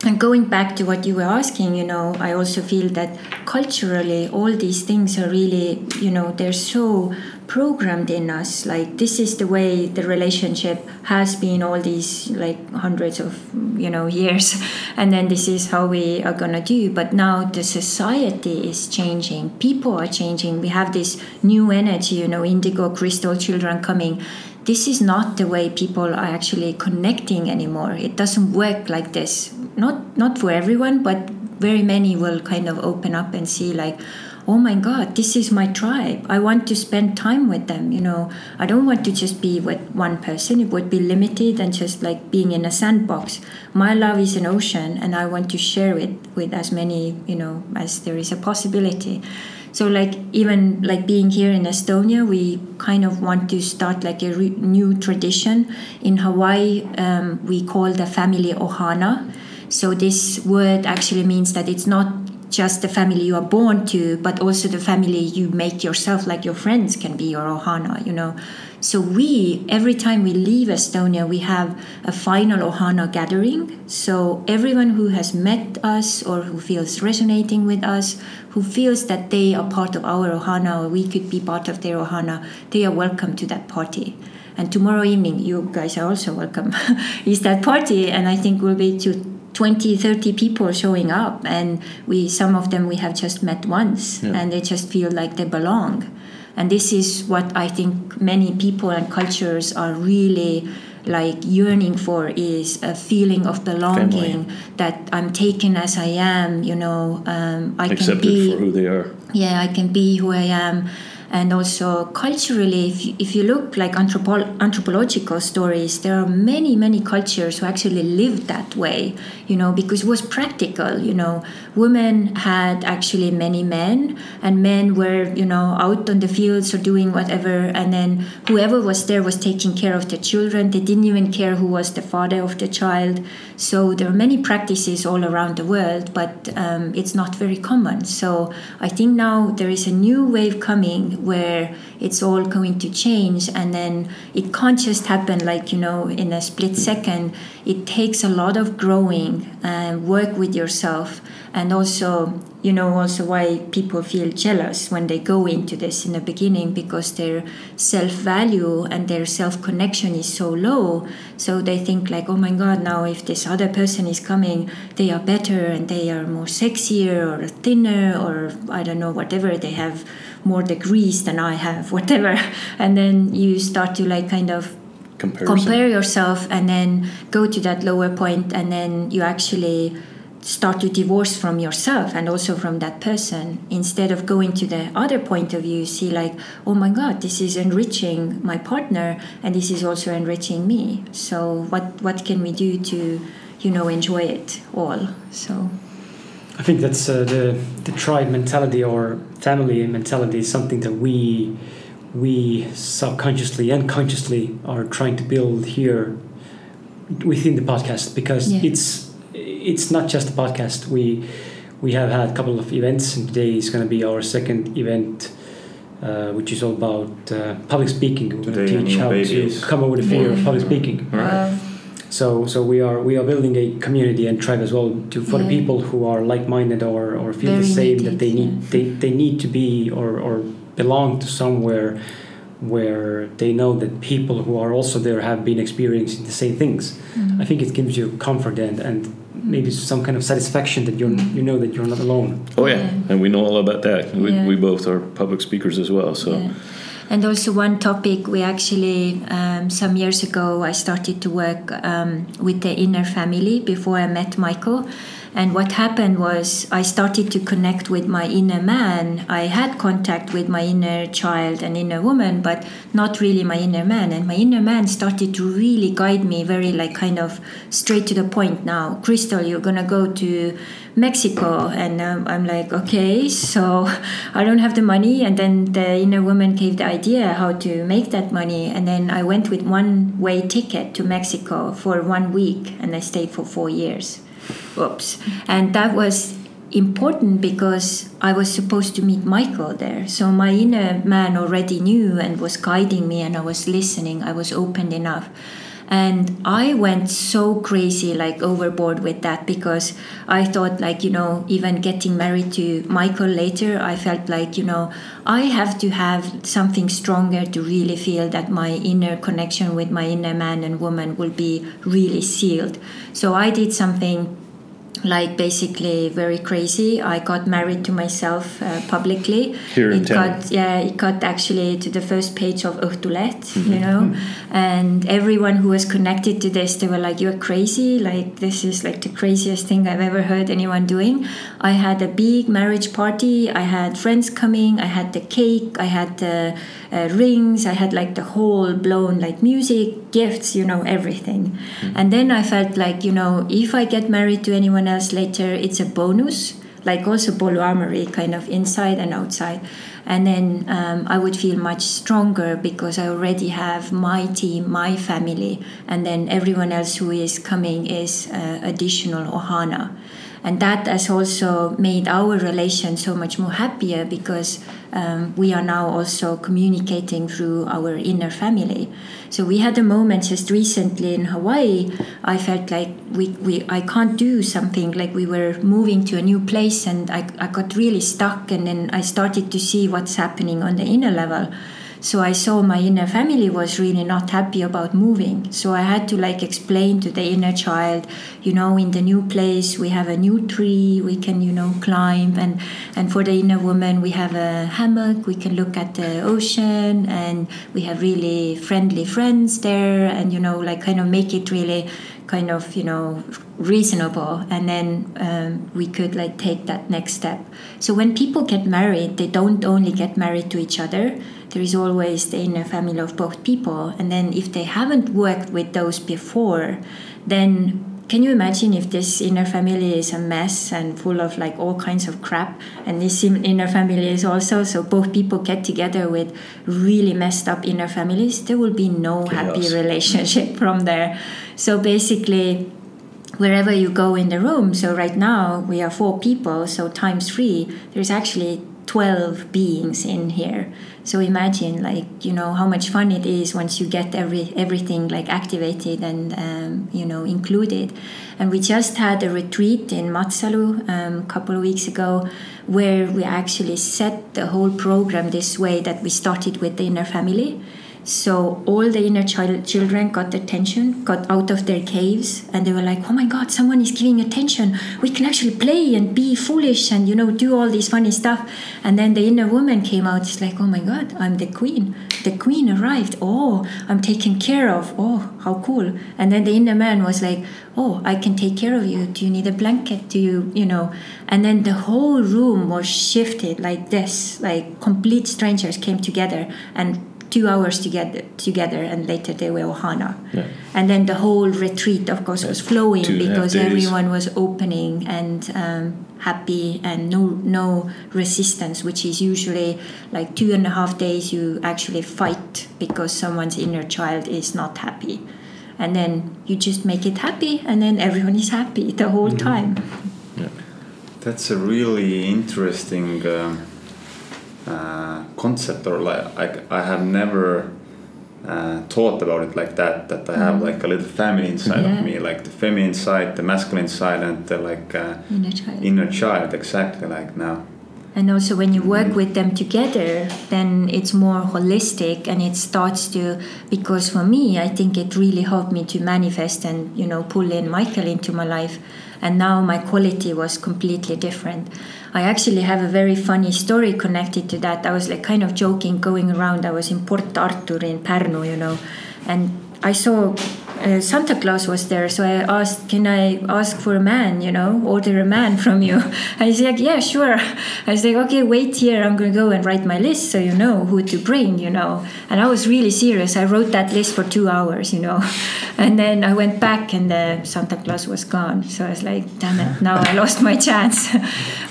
and going back to what you were asking, you know, I also feel that culturally all these things are really, you know, they're so programmed in us. Like this is the way the relationship has been all these like hundreds of, you know, years. And then this is how we are gonna do. But now the society is changing. People are changing. We have this new energy, you know, indigo crystal children coming this is not the way people are actually connecting anymore. It doesn't work like this. Not not for everyone, but very many will kind of open up and see like, oh my God, this is my tribe. I want to spend time with them. You know, I don't want to just be with one person. It would be limited and just like being in a sandbox. My love is an ocean, and I want to share it with as many you know as there is a possibility so like even like being here in estonia we kind of want to start like a re- new tradition. In hawaii um, we call the family ohana. So this word actually means that it's not just the family you are born to but also the family you make yourself like your friends can be your ohana you know so we every time we leave estonia we have a final ohana gathering. So everyone who has met us or who feels resonating with us who feels that they are part of our ohana or we could be part of their ohana they are welcome to that party. And tomorrow evening you guys are also welcome is that party. And i think we'll be to 20 30 people showing up. And we some of them we have just met once. Yeah. and they just feel like they belong and this is what i think many people and cultures are really like yearning for is a feeling of belonging that i'm taken as i am you know um, i can be for who they are. yeah i can be who i am and also culturally if you, if you look like anthropo- anthropological stories there are many many cultures who actually lived that way you know because it was practical you know. Women had actually many men and men were you know out on the fields or doing whatever and then whoever was there was taking care of the children. They didn't even care who was the father of the child. So there are many practices all around the world but um, it's not very common. So i think now there is a new wave coming where it's all going to change and then it can't just happen like you know in a split second. It takes a lot of growing and work with yourself and also you know also why people feel jealous when they go into this in the beginning because their self value and their self connection is so low. So they think like oh my god now if this other person is coming they are better and they are more sexier or thinner or i don't know whatever they have more degrees than i have whatever. And then you start to like kind of Comparison. compare yourself and then go to that lower point and then you actually start to divorce from yourself and also from that person instead of going to the other point of view see like oh my god this is enriching my partner and this is also enriching me. So what what can we do to you know enjoy it all? So I think that's uh, the the tribe mentality or family mentality is something that we we subconsciously and consciously are trying to build here within the podcast because Yeah. it's it's not just a podcast. We we have had a couple of events and today is going to be our second event uh, which is all about uh, public speaking. We're Today going to teach how babies. to come over the fear of public speaking. Wow. So, so we are we are building a community and tribe as well to for the people who are like-minded or, or feel the same needed, that they need yeah. they, they need to be or, or belong to somewhere where they know that people who are also there have been experiencing the same things. Mm. I think it gives you comfort and, and maybe some kind of satisfaction that you're you know that you're not alone. Oh yeah, Yeah. and we know all about that. We, Yeah. we both are public speakers as well. So Yeah. And also one topic we actually um, some years ago I started to work um, with the inner family before I met Michael. And what happened was I started to connect with my inner man. I had contact with my inner child and inner woman, but not really my inner man. And my inner man started to really guide me very like kind of straight to the point now. Crystal, you're gonna go to Mexico. And um, I'm like, okay, so I don't have the money. And then the inner woman gave the idea how to make that money. And then I went with one way ticket to Mexico for one week and I stayed for four years. Oops. And that was important because I was supposed to meet Michael there. So my inner man already knew and was guiding me, and I was listening. I was open enough. And I went so crazy, like overboard with that, because I thought, like, you know, even getting married to Michael later, I felt like, you know, I have to have something stronger to really feel that my inner connection with my inner man and woman will be really sealed. So I did something like basically very crazy. I got married to myself uh, publicly. Here in it town. got yeah, it got actually to the first page of Õhtuleht, Mm-hmm. you know, and everyone who was connected to this, they were like, "You're crazy! Like this is like the craziest thing I've ever heard anyone doing." I had a big marriage party. I had friends coming. I had the cake. I had the uh, rings. I had like the whole blown like music, gifts, you know, everything. And then I felt like, you know, if I get married to anyone later, it's a bonus, like also polyamory, kind of inside and outside. And then um, I would feel much stronger because I already have my team, my family, and then everyone else who is coming is uh, additional ohana and that has also made our relation so much more happier because um, we are now also communicating through our inner family. So we had a moment just recently in hawaii i felt like we, we i can't do something like we were moving to a new place and I, I got really stuck and then i started to see what's happening on the inner level so i saw my inner family was really not happy about moving. So i had to like explain to the inner child you know in the new place we have a new tree we can you know climb. And and for the inner woman we have a hammock we can look at the ocean and we have really friendly friends there and you know like kind of make it really kind of you know reasonable. And then um, we could like take that next step. So when people get married they don't only get married to each other there is always the inner family of both people. And then if they haven't worked with those before then can you imagine if this inner family is a mess and full of like all kinds of crap? And this inner family is also so both people get together with really messed up inner families there will be no happy relationship from there. So basically wherever you go in the room so right now we are four people so times three there's actually 12 beings in here. So imagine like you know how much fun it is once you get every everything like activated and um, you know included. And we just had a retreat in matsalu um, a couple of weeks ago where we actually set the whole program this way that we started with the inner family so all the inner child children got attention, got out of their caves, and they were like, "Oh my God, someone is giving attention. We can actually play and be foolish and you know do all this funny stuff." And then the inner woman came out. It's like, "Oh my God, I'm the queen. The queen arrived. Oh, I'm taken care of. Oh, how cool!" And then the inner man was like, "Oh, I can take care of you. Do you need a blanket? Do you, you know?" And then the whole room was shifted like this. Like complete strangers came together and two hours together together and later they were ohana. Yeah. and then the whole retreat of course was flowing Two and a half because everyone was opening and um, happy and no no resistance which is usually like two and a half days you actually fight because someone's inner child is not happy. And then you just make it happy and then everyone is happy the whole time. Yeah. That's a really interesting um, uh, concept or like I, I have never uh, thought about it like that that I have Mhm. like a little family inside Yeah. of me like the feminine side the masculine side and the like uh, Inner child. inner child exactly like now And also, when you work with them together, then it's more holistic and it starts to. Because for me, I think it really helped me to manifest and, you know, pull in Michael into my life. And now my quality was completely different. I actually have a very funny story connected to that. I was like kind of joking, going around. I was in Port Artur in Pärnu, you know, and I saw uh, Santa Claus was there, so I asked, "Can I ask for a man? You know, order a man from you?" And he's like, "Yeah, sure." I was like, "Okay, wait here. I'm gonna go and write my list, so you know who to bring." You know, and I was really serious. I wrote that list for two hours, you know, and then I went back, and the Santa Claus was gone. So I was like, "Damn it! Now I lost my chance."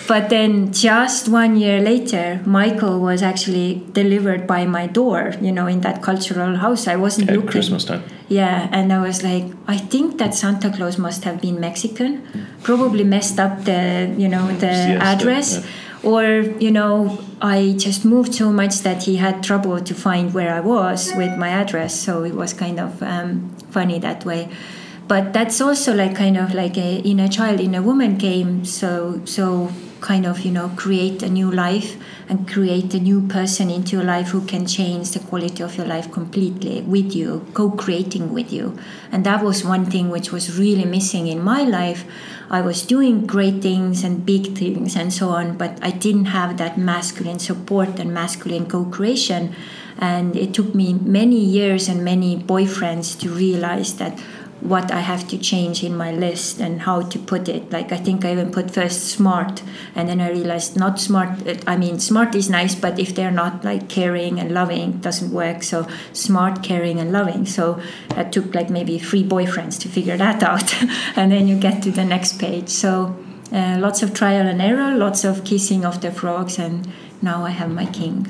but then, just one year later, Michael was actually delivered by my door. You know, in that cultural house. I wasn't At looking. Christmas time. Yeah, and I was like, I think that Santa Claus must have been Mexican, probably messed up the, you know, the Yes, address, yeah. or you know, I just moved so much that he had trouble to find where I was with my address. So it was kind of um, funny that way. But that's also like kind of like in a inner child, inner woman came. So so kind of you know create a new life and create a new person into your life who can change the quality of your life completely with you co-creating with you. And that was one thing which was really missing in my life. I was doing great things and big things and so on but i didn't have that masculine support and masculine co-creation. And it took me many years and many boyfriends to realize that what I have to change in my list and how to put it. Like I think I even put first smart, and then I realized not smart. I mean, smart is nice, but if they're not like caring and loving, doesn't work. So smart, caring, and loving. So I took like maybe three boyfriends to figure that out, and then you get to the next page. So uh, lots of trial and error, lots of kissing of the frogs, and now I have my king.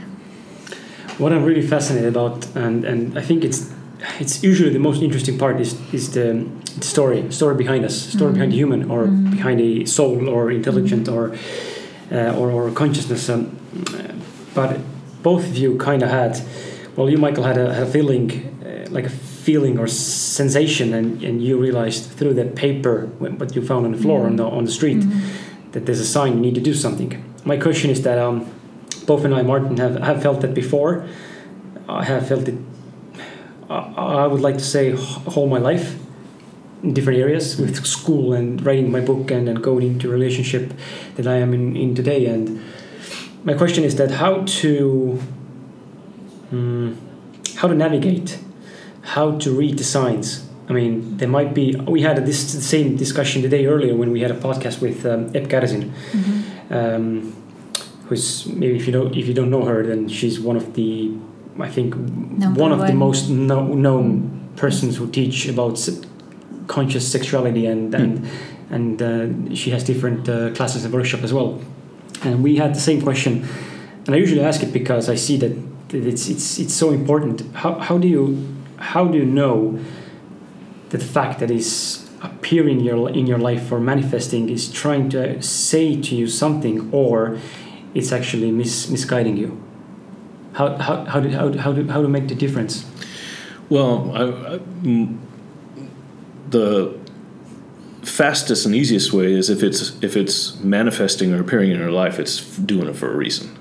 What I'm really fascinated about, and, and I think it's it's usually the most interesting part is is the, the story story behind us, story behind the human, or behind a soul, or intelligent, or uh, or, or consciousness. Um, but both of you kind of had, well, you Michael had a, had a feeling, uh, like a feeling or sensation, and, and you realized through that paper what you found on the floor on the on the street that there's a sign you need to do something. My question is that um, both and I, Martin, have, have felt that before. I have felt it. I I would like to say all my life, in different areas with school and writing my book and, and going into relationship that I am in, in today. And my question is that how to mm, how to navigate, how to read the signs. I mean, there might be. We had this the same discussion the day earlier when we had a podcast with um, Ep Garzin, um, who's maybe if you don't if you don't know her, then she's one of the I think Number one of the most no, known persons who teach about se- conscious sexuality and and and uh, she has different uh, classes and workshop as well. And we had the same question, and I usually ask it because I see that that it's it's it's so important. How how do you how do you know that the fact that is appearing in your in your life or manifesting is trying to say to you something or it's actually mis- misguiding you? How how how do how, how do how to make the difference? Well, I, I, the fastest and easiest way is if it's if it's manifesting or appearing in your life, it's doing it for a reason.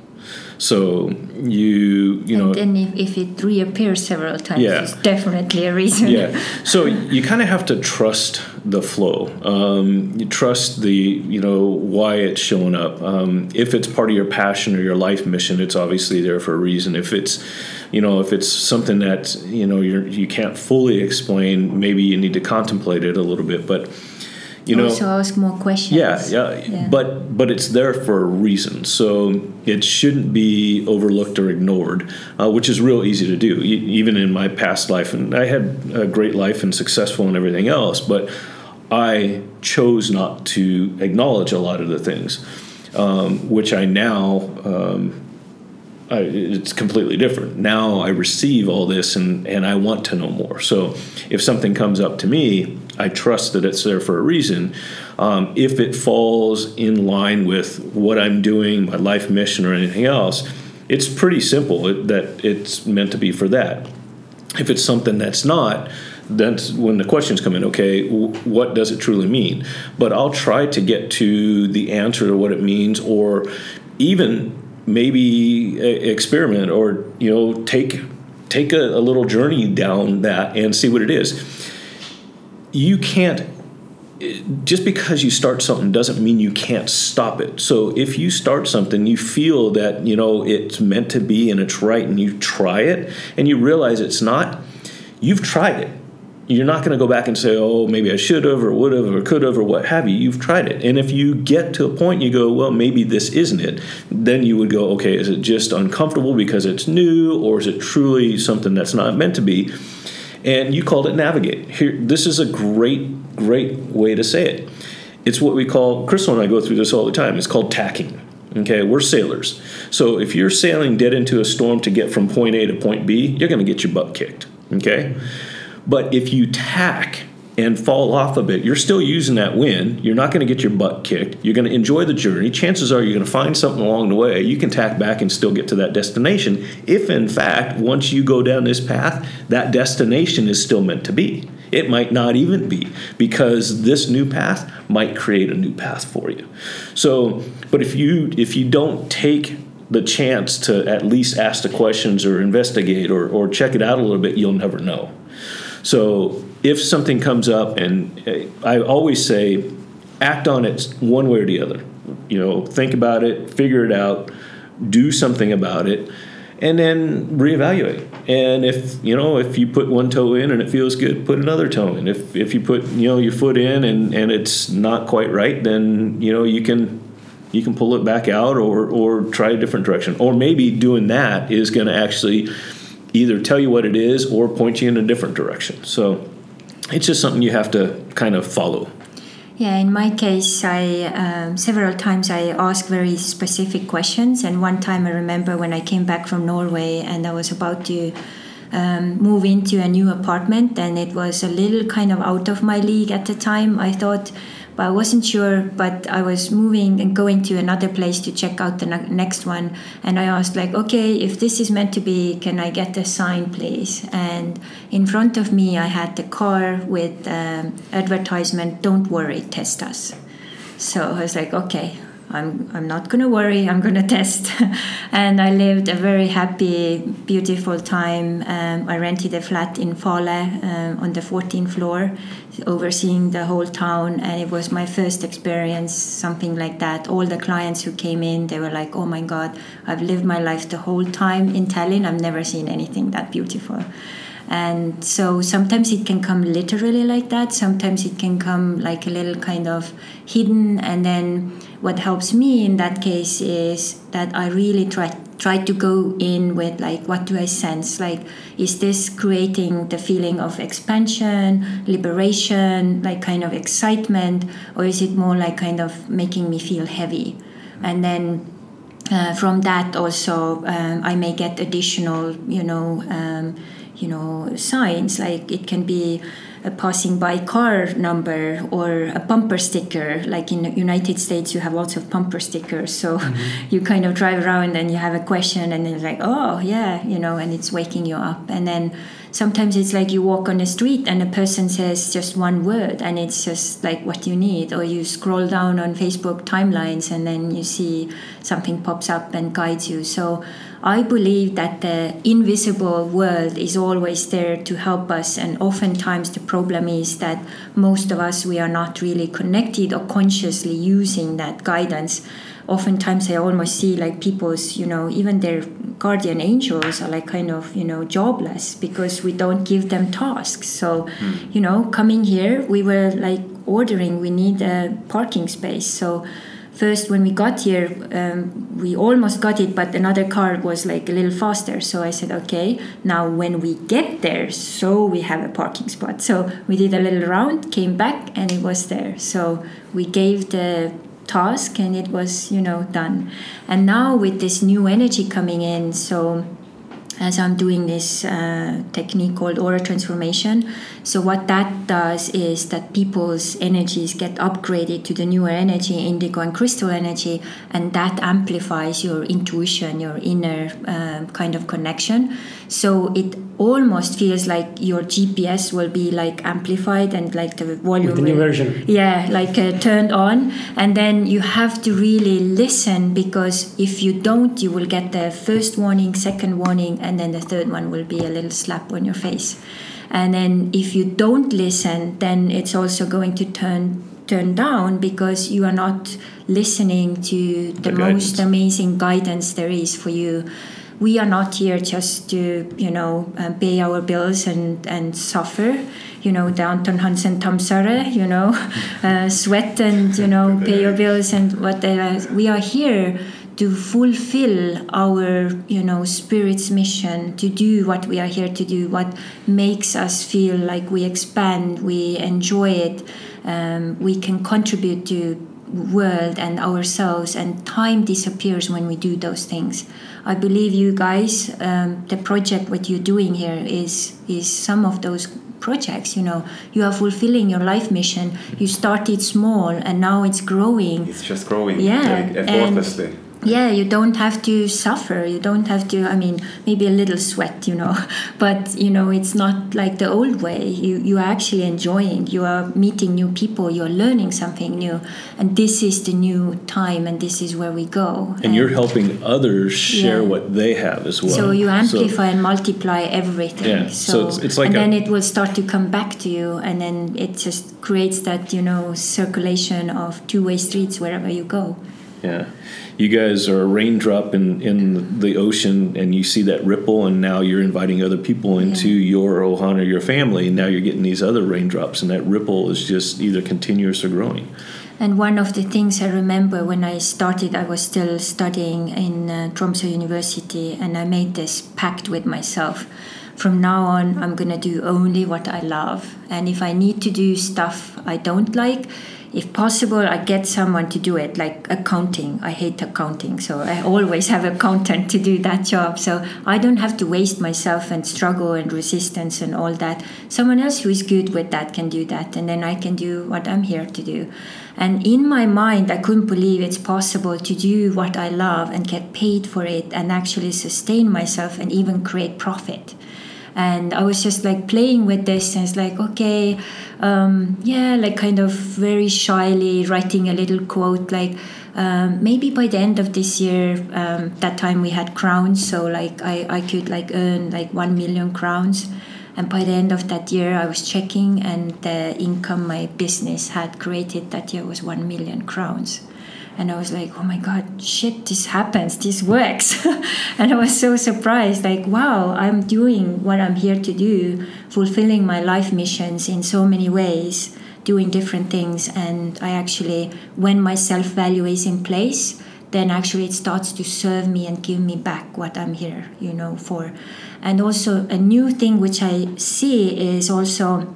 So you you know and then if, if it reappears several times, Yeah. it's definitely a reason. yeah. So you kind of have to trust the flow. Um, you trust the you know why it's showing up. Um, if it's part of your passion or your life mission, it's obviously there for a reason. If it's you know if it's something that you know you're you can't fully explain, maybe you need to contemplate it a little bit. But you know. also ask more questions. Yeah, yeah, Yeah. but but it's there for a reason, so it shouldn't be overlooked or ignored, uh, which is real easy to do. E- even in my past life, and I had a great life and successful and everything else, but I chose not to acknowledge a lot of the things, um, which I now. Um, I, it's completely different. Now I receive all this and, and I want to know more. So if something comes up to me, I trust that it's there for a reason. Um, if it falls in line with what I'm doing, my life mission, or anything else, it's pretty simple it, that it's meant to be for that. If it's something that's not, that's when the questions come in okay what does it truly mean but i'll try to get to the answer to what it means or even maybe experiment or you know take take a, a little journey down that and see what it is you can't just because you start something doesn't mean you can't stop it. So if you start something, you feel that you know it's meant to be and it's right, and you try it, and you realize it's not, you've tried it you're not going to go back and say, oh, maybe I should have or would have or could have or what have you. You've tried it. And if you get to a point you go, well, maybe this isn't it, then you would go, okay, is it just uncomfortable because it's new or is it truly something that's not meant to be? And you called it navigate. Here, this is a great, great way to say it. It's what we call, Crystal and I go through this all the time, it's called tacking. Okay, we're sailors. So if you're sailing dead into a storm to get from point A to point B, you're going to get your butt kicked. Okay? But if you tack and fall off a bit, you're still using that wind. You're not going to get your butt kicked. You're going to enjoy the journey. Chances are you're going to find something along the way. You can tack back and still get to that destination. If, in fact, once you go down this path, that destination is still meant to be. It might not even be because this new path might create a new path for you. So, but if you if you don't take the chance to at least ask the questions or investigate or, or check it out a little bit, you'll never know. So if something comes up, and uh, I always say, act on it one way or the other. You know, think about it, figure it out, do something about it, and then reevaluate. And if you know if you put one toe in and it feels good, put another toe in. If if you put you know your foot in and and it's not quite right, then you know you can you can pull it back out or or try a different direction. Or maybe doing that is going to actually either tell you what it is or point you in a different direction. So it's just something you have to kind of follow. Yeah, in my case, I um, several times I ask very specific questions, and one time I remember when I came back from Norway and I was about to um, move into a new apartment, and it was a little kind of out of my league at the time. I thought but I wasn't sure. But I was moving and going to another place to check out the ne- next one, and I asked like, okay, if this is meant to be, can I get a sign, please? And in front of me, I had the car with um, advertisement, "Don't worry, test us." So I was like, okay, I'm, I'm not going to worry, I'm going to test. and I lived a very happy, beautiful time. Um, I rented a flat in Fahle um, on the 14th floor, overseeing the whole town. And it was my first experience, something like that. All the clients who came in, they were like, oh my God, I've lived my life the whole time in Tallinn. I've never seen anything that beautiful. And so sometimes it can come literally like that, sometimes it can come like a little kind of hidden. And then what helps me in that case is that I really try try to go in with like what do I sense? Like is this creating the feeling of expansion, liberation, like kind of excitement, or is it more like kind of making me feel heavy? And then uh, from that also um, I may get additional, you know. Um, you know signs like it can be a passing by car number or a bumper sticker. Like in the united states you have lots of bumper stickers. So mm-hmm. you kind of drive around and you have a question and it's like oh yeah you know and it's waking you up. And then sometimes it's like you walk on the street and a person says just one word and it's just like what you need. Or you scroll down on facebook timelines and then you see something pops up and guides you. So I believe that the invisible world is always there to help us, and oftentimes the problem is that most of us we are not really connected or consciously using that guidance. Oftentimes, I almost see like people's, you know, even their guardian angels are like kind of, you know, jobless because we don't give them tasks. So, mm. you know, coming here, we were like ordering, we need a parking space. So, first when we got here um, we almost got it but another car was like a little faster. So i said okay now when we get there so we have a parking spot. So we did a little round came back and it was there. So we gave the task and it was you know done. And now with this new energy coming in so as I'm doing this uh, technique called aura transformation. So what that does is that people's energies get upgraded to the newer energy, indigo and crystal energy, and that amplifies your intuition, your inner um, kind of connection. So it almost feels like your GPS will be like amplified and like the volume. With the new will- version. yeah like uh, turned on and then you have to really listen because if you don't you will get the first warning second warning and then the third one will be a little slap on your face and then if you don't listen then it's also going to turn turn down because you are not listening to the, The most amazing guidance there is for you we are not here just to you know uh, pay our bills and and suffer you know the Anton Hansen Tammsaare you know uh, sweat and you know pay your bills and whatever. We are here to fulfill our you know spirit's mission to do what we are here to do what makes us feel like we expand we enjoy it um, we can contribute to world and ourselves and time disappears when we do those things i believe you guys um, the project what you're doing here is is some of those projects you know. You are fulfilling your life mission. You started small and now it's growing. It's just growing. Yeah, like, effortlessly. Yeah you don't have to suffer you don't have to i mean maybe a little sweat you know but you know it's not like the old way you you are actually enjoying you are meeting new people you're learning something new and this is the new time and this is where we go And you're helping others share Yeah. what they have as well. so you amplify and multiply everything. Yeah, so it's- it's like and a- then it will start to come back to you, and then it just creates that you know circulation of two-way streets wherever you go. Yeah. You guys are a raindrop in, in the ocean and you see that ripple and now you're inviting other people into your ohana, your family, and now you're getting these other raindrops and that ripple is just either continuous or growing. And one of the things I remember when I started, I was still studying in uh, Tromsø University, and I made this pact with myself. From now on, I'm gonna do only what I love, and if I need to do stuff I don't like, if possible, I get someone to do it, like accounting. I hate accounting, so I always have accountant to do that job. So I don't have to waste myself and struggle and resistance and all that. Someone else who is good with that can do that, and then I can do what I'm here to do. And in my mind, I couldn't believe it's possible to do what I love and get paid for it and actually sustain myself and even create profit. And I was just like playing with this, and it's like, okay, um, yeah, like kind of very shyly writing a little quote, like um, maybe by the end of this year, um, that time we had crowns, so like I, I could like earn like one million crowns. And by the end of that year, I was checking, and the income my business had created that year was one million crowns. And I was like, oh my God, shit, this happens, this works. and I was so surprised, like, wow, I'm doing what I'm here to do, fulfilling my life missions in so many ways, doing different things. And I actually, when my self value is in place, then actually it starts to serve me and give me back what I'm here, you know, for. And also, a new thing which I see is also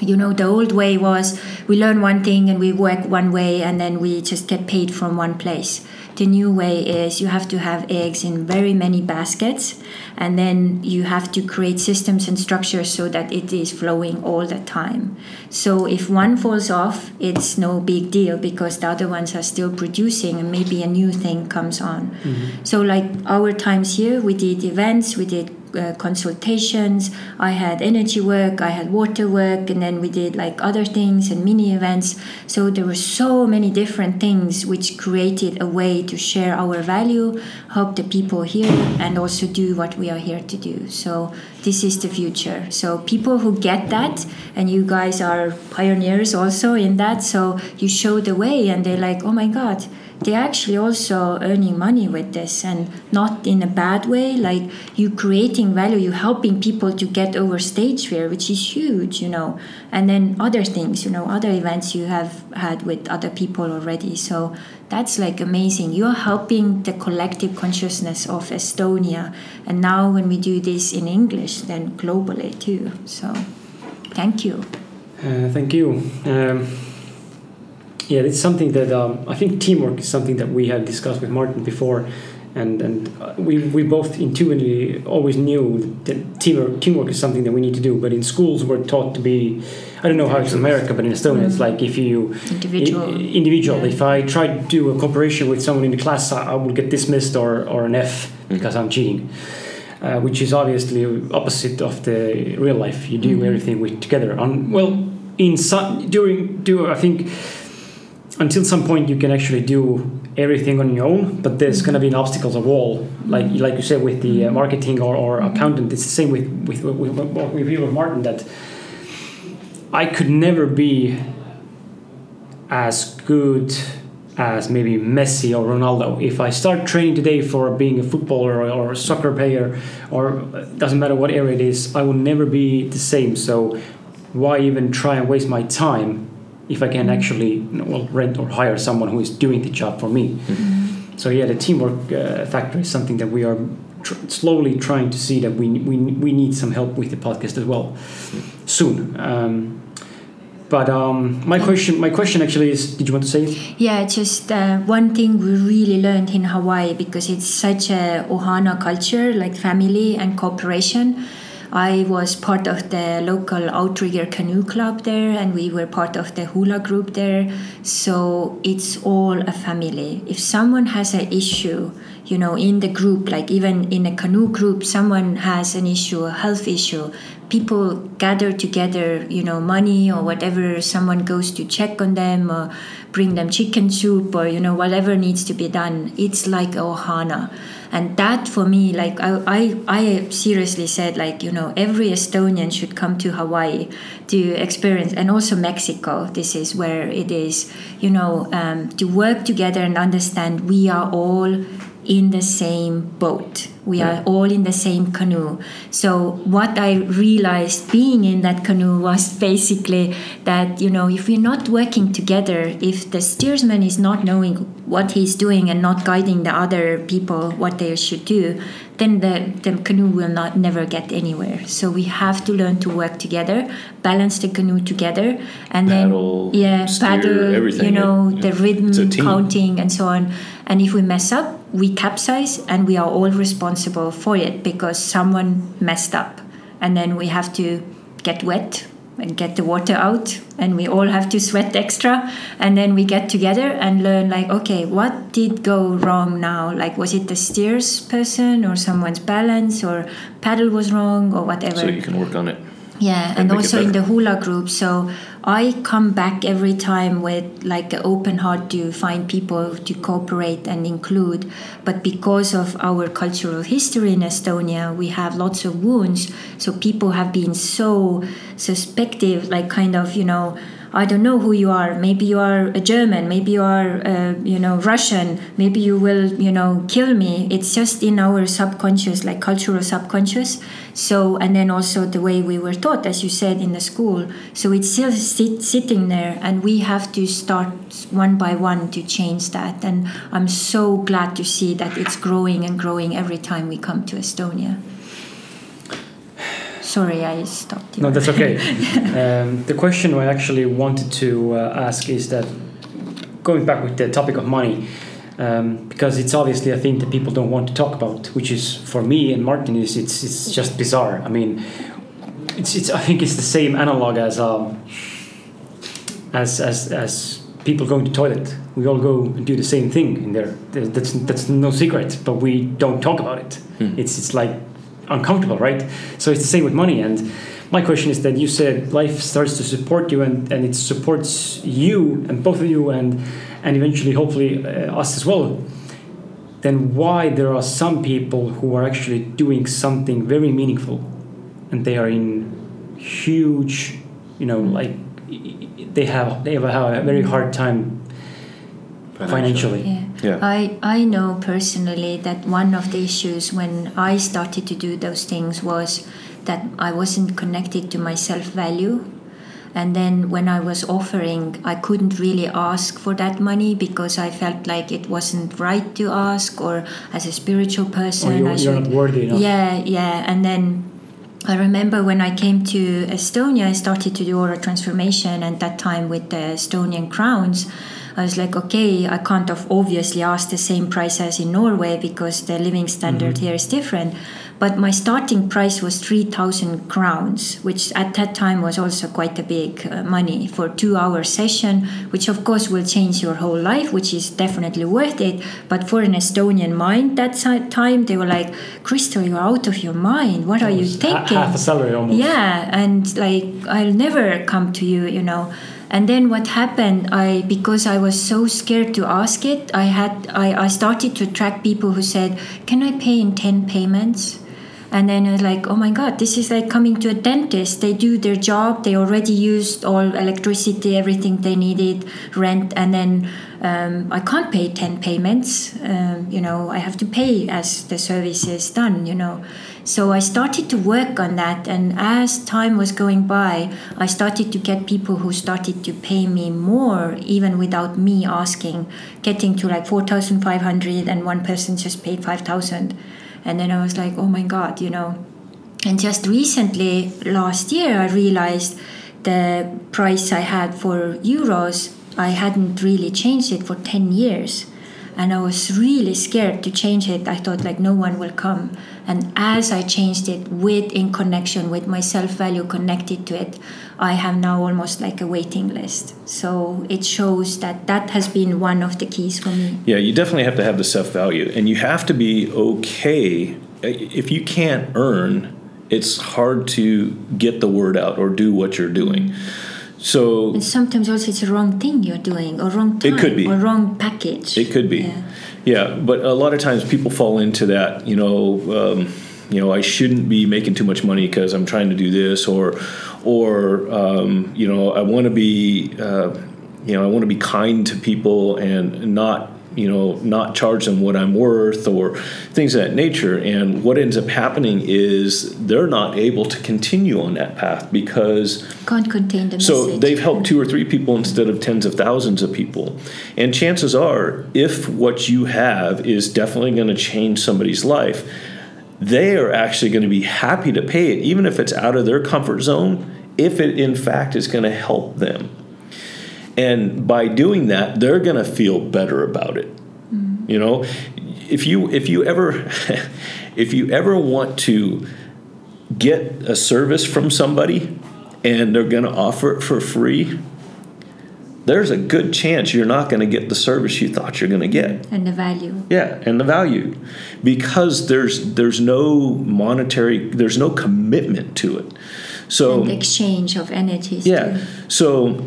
you know the old way was we learn one thing and we work one way and then we just get paid from one place. The new way is you have to have eggs in very many baskets and then you have to create systems and structures so that it is flowing all the time. So if one falls off it's no big deal because the other ones are still producing and maybe a new thing comes on. Mm-hmm. So like our times here we did events we did uh, consultations. I had energy work, I had water work, and then we did like other things and mini events. So there were so many different things which created a way to share our value, help the people here, and also do what we are here to do. So this is the future. So people who get that, and you guys are pioneers also in that. So you show the way, and they're like, oh my god they're actually also earning money with this and not in a bad way like you creating value you're helping people to get over stage fear which is huge you know. And then other things you know other events you have had with other people already. So that's like amazing. You're helping the collective consciousness of estonia. And now when we do this in english then globally too. So thank you. Uh, thank you. Um, yeah, it's something that um, I think teamwork is something that we have discussed with Martin before, and and uh, we we both intuitively always knew that teamwork teamwork is something that we need to do. But in schools, we're taught to be. I don't know how it's in America, but in Estonia, it's like if you Individual. i- individual. Yeah. If I try to do a cooperation with someone in the class, I, I will get dismissed or or an F because I'm cheating. Uh, which is obviously opposite of the real life. You do Mhm. everything with together. On well, in some during do I think until some point you can actually do everything on your own, but there's going to be an obstacles a wall, like like you said with the uh, marketing or, or accountant. It's the same with with with, with, with Martin that I could never be as good as maybe Messi or Ronaldo. If I start training today for being a footballer or, or a soccer player, or uh, doesn't matter what area it is, I will never be the same. So why even try and waste my time if I can actually you know, well rent or hire someone who is doing the job for me? So yeah, the teamwork uh, factor is something that we are tr- slowly trying to see that we, we we need some help with the podcast as well soon. Um, but um, my question, my question actually is, did you want to say it? Yeah, just uh, one thing we really learned in Hawaii because it's such a ohana culture, like family and cooperation. I was part of the local outrigger canoe club there, and we were part of the hula group there. So it's all a family. If someone has an issue, you know, in the group, like even in a canoe group, someone has an issue, a health issue, people gather together, you know, money or whatever, someone goes to check on them or bring them chicken soup or, you know, whatever needs to be done. It's like ohana. And that for me, like I, I, I seriously said, like, you know, every Estonian should come to Hawaii to experience, and also Mexico. This is where it is, you know, um, to work together and understand we are all in the same boat. We are all in the same canoe. So what I realized being in that canoe was basically that you know if we're not working together, if the steersman is not knowing what he's doing and not guiding the other people what they should do, then the, the canoe will not never get anywhere. So we have to learn to work together, balance the canoe together, and Paddle, then yeah, steer, paddle. everything. You know Yeah. the rhythm, It's a team. counting, and so on. And if we mess up, we capsize, and we are all responsible for it because someone messed up, and then we have to get wet get the water out and we all have to sweat extra and then we get together and learn like okay what did go wrong now like was it the steers person or someone's balance or paddle was wrong or whatever so you can work on it. yeah, and and also in the hula group. So I come back every time with like an open heart to find people to cooperate and include. But because of our cultural history in Estonia, we have lots of wounds. So people have been so suspective, like kind of, you know, I don't know who you are. Maybe you are a German. Maybe you are, uh, you know, Russian. Maybe you will, you know, kill me. It's just in our subconscious, like cultural subconscious. So, and then also the way we were taught, as you said, in the school. So it's still sit, sitting there, and we have to start one by one to change that. And I'm so glad to see that it's growing and growing every time we come to Estonia. Sorry, I stopped you. No, that's okay. um, the question I actually wanted to uh, ask is that going back with the topic of money, um, because it's obviously a thing that people don't want to talk about, which is for me and Martin is it's it's just bizarre. I mean, it's it's I think it's the same analog as um, as as as people going to toilet. We all go and do the same thing in there. There- That's that's no secret, but we don't talk about it. It's it's like uncomfortable, right? So it's the same with money. And my question is that you said life starts to support you, and and it supports you and both of you, and and eventually, hopefully, uh, us as well. Then why there are some people who are actually doing something very meaningful, and they are in huge, you know, like they have they have a very hard time financially. Yeah. Yeah. I, I know personally that one of the issues when I started to do those things was that I wasn't connected to my self value. And then when I was offering, I couldn't really ask for that money because I felt like it wasn't right to ask, or as a spiritual person, Or you, I you're should worthy enough. yeah, yeah. And then I remember when I came to Estonia, I started to do aura transformation, and that time with the Estonian crowns. I was like, okay, I can't of obviously ask the same price as in Norway because the living standard here is different. But my starting price was 3,000 crowns, which at that time was also quite a big uh, money for two hour session, which of course will change your whole life, which is definitely worth it. But for an Estonian mind that time, they were like, Crystal, you're out of your mind. What are you thinking? half a salary almost. Yeah, and like I'll never come to you, you know. And then what happened? I because I was so scared to ask it, I had I, I started to attract people who said, "Can I pay in ten payments?" And then I was like, "Oh my God, this is like coming to a dentist. They do their job. They already used all electricity, everything they needed, rent, and then um, I can't pay ten payments. Um, you know, I have to pay as the service is done. You know." So I started to work on that, and as time was going by, I started to get people who started to pay me more, even without me asking, getting to like 4,500, and one person just paid 5,000. And then I was like, oh my God, you know. And just recently, last year, I realized the price I had for euros, I hadn't really changed it for 10 years and I was really scared to change it. I thought like no one will come. And as I changed it with in connection with my self value connected to it, I have now almost like a waiting list. So it shows that that has been one of the keys for me. Yeah, you definitely have to have the self value, and you have to be okay. If you can't earn, it's hard to get the word out or do what you're doing. So And sometimes also it's a wrong thing you're doing or wrong time It could be. or wrong package. It could be. Yeah. Yeah, but a lot of times people fall into that. You know, um, you know, I shouldn't be making too much money because I'm trying to do this, or, or um, you know, I want to be, uh, you know, I want to be kind to people and not, you know, not charge them what I'm worth or things of that nature. And what ends up happening is they're not able to continue on that path because Can't contain the so message. they've helped two or three people instead of tens of thousands of people. And chances are, if what you have is definitely going to change somebody's life, they are actually going to be happy to pay it, even if it's out of their comfort zone, if it in fact is going to help them. And by doing that, they're going to feel better about it. Mm-hmm. You know, if you if you ever if you ever want to get a service from somebody and they're going to offer it for free, there's a good chance you're not going to get the service you thought you're going to get. and the value. Yeah, and the value because there's there's no monetary there's no commitment to it. So and exchange of energies. yeah. too. So,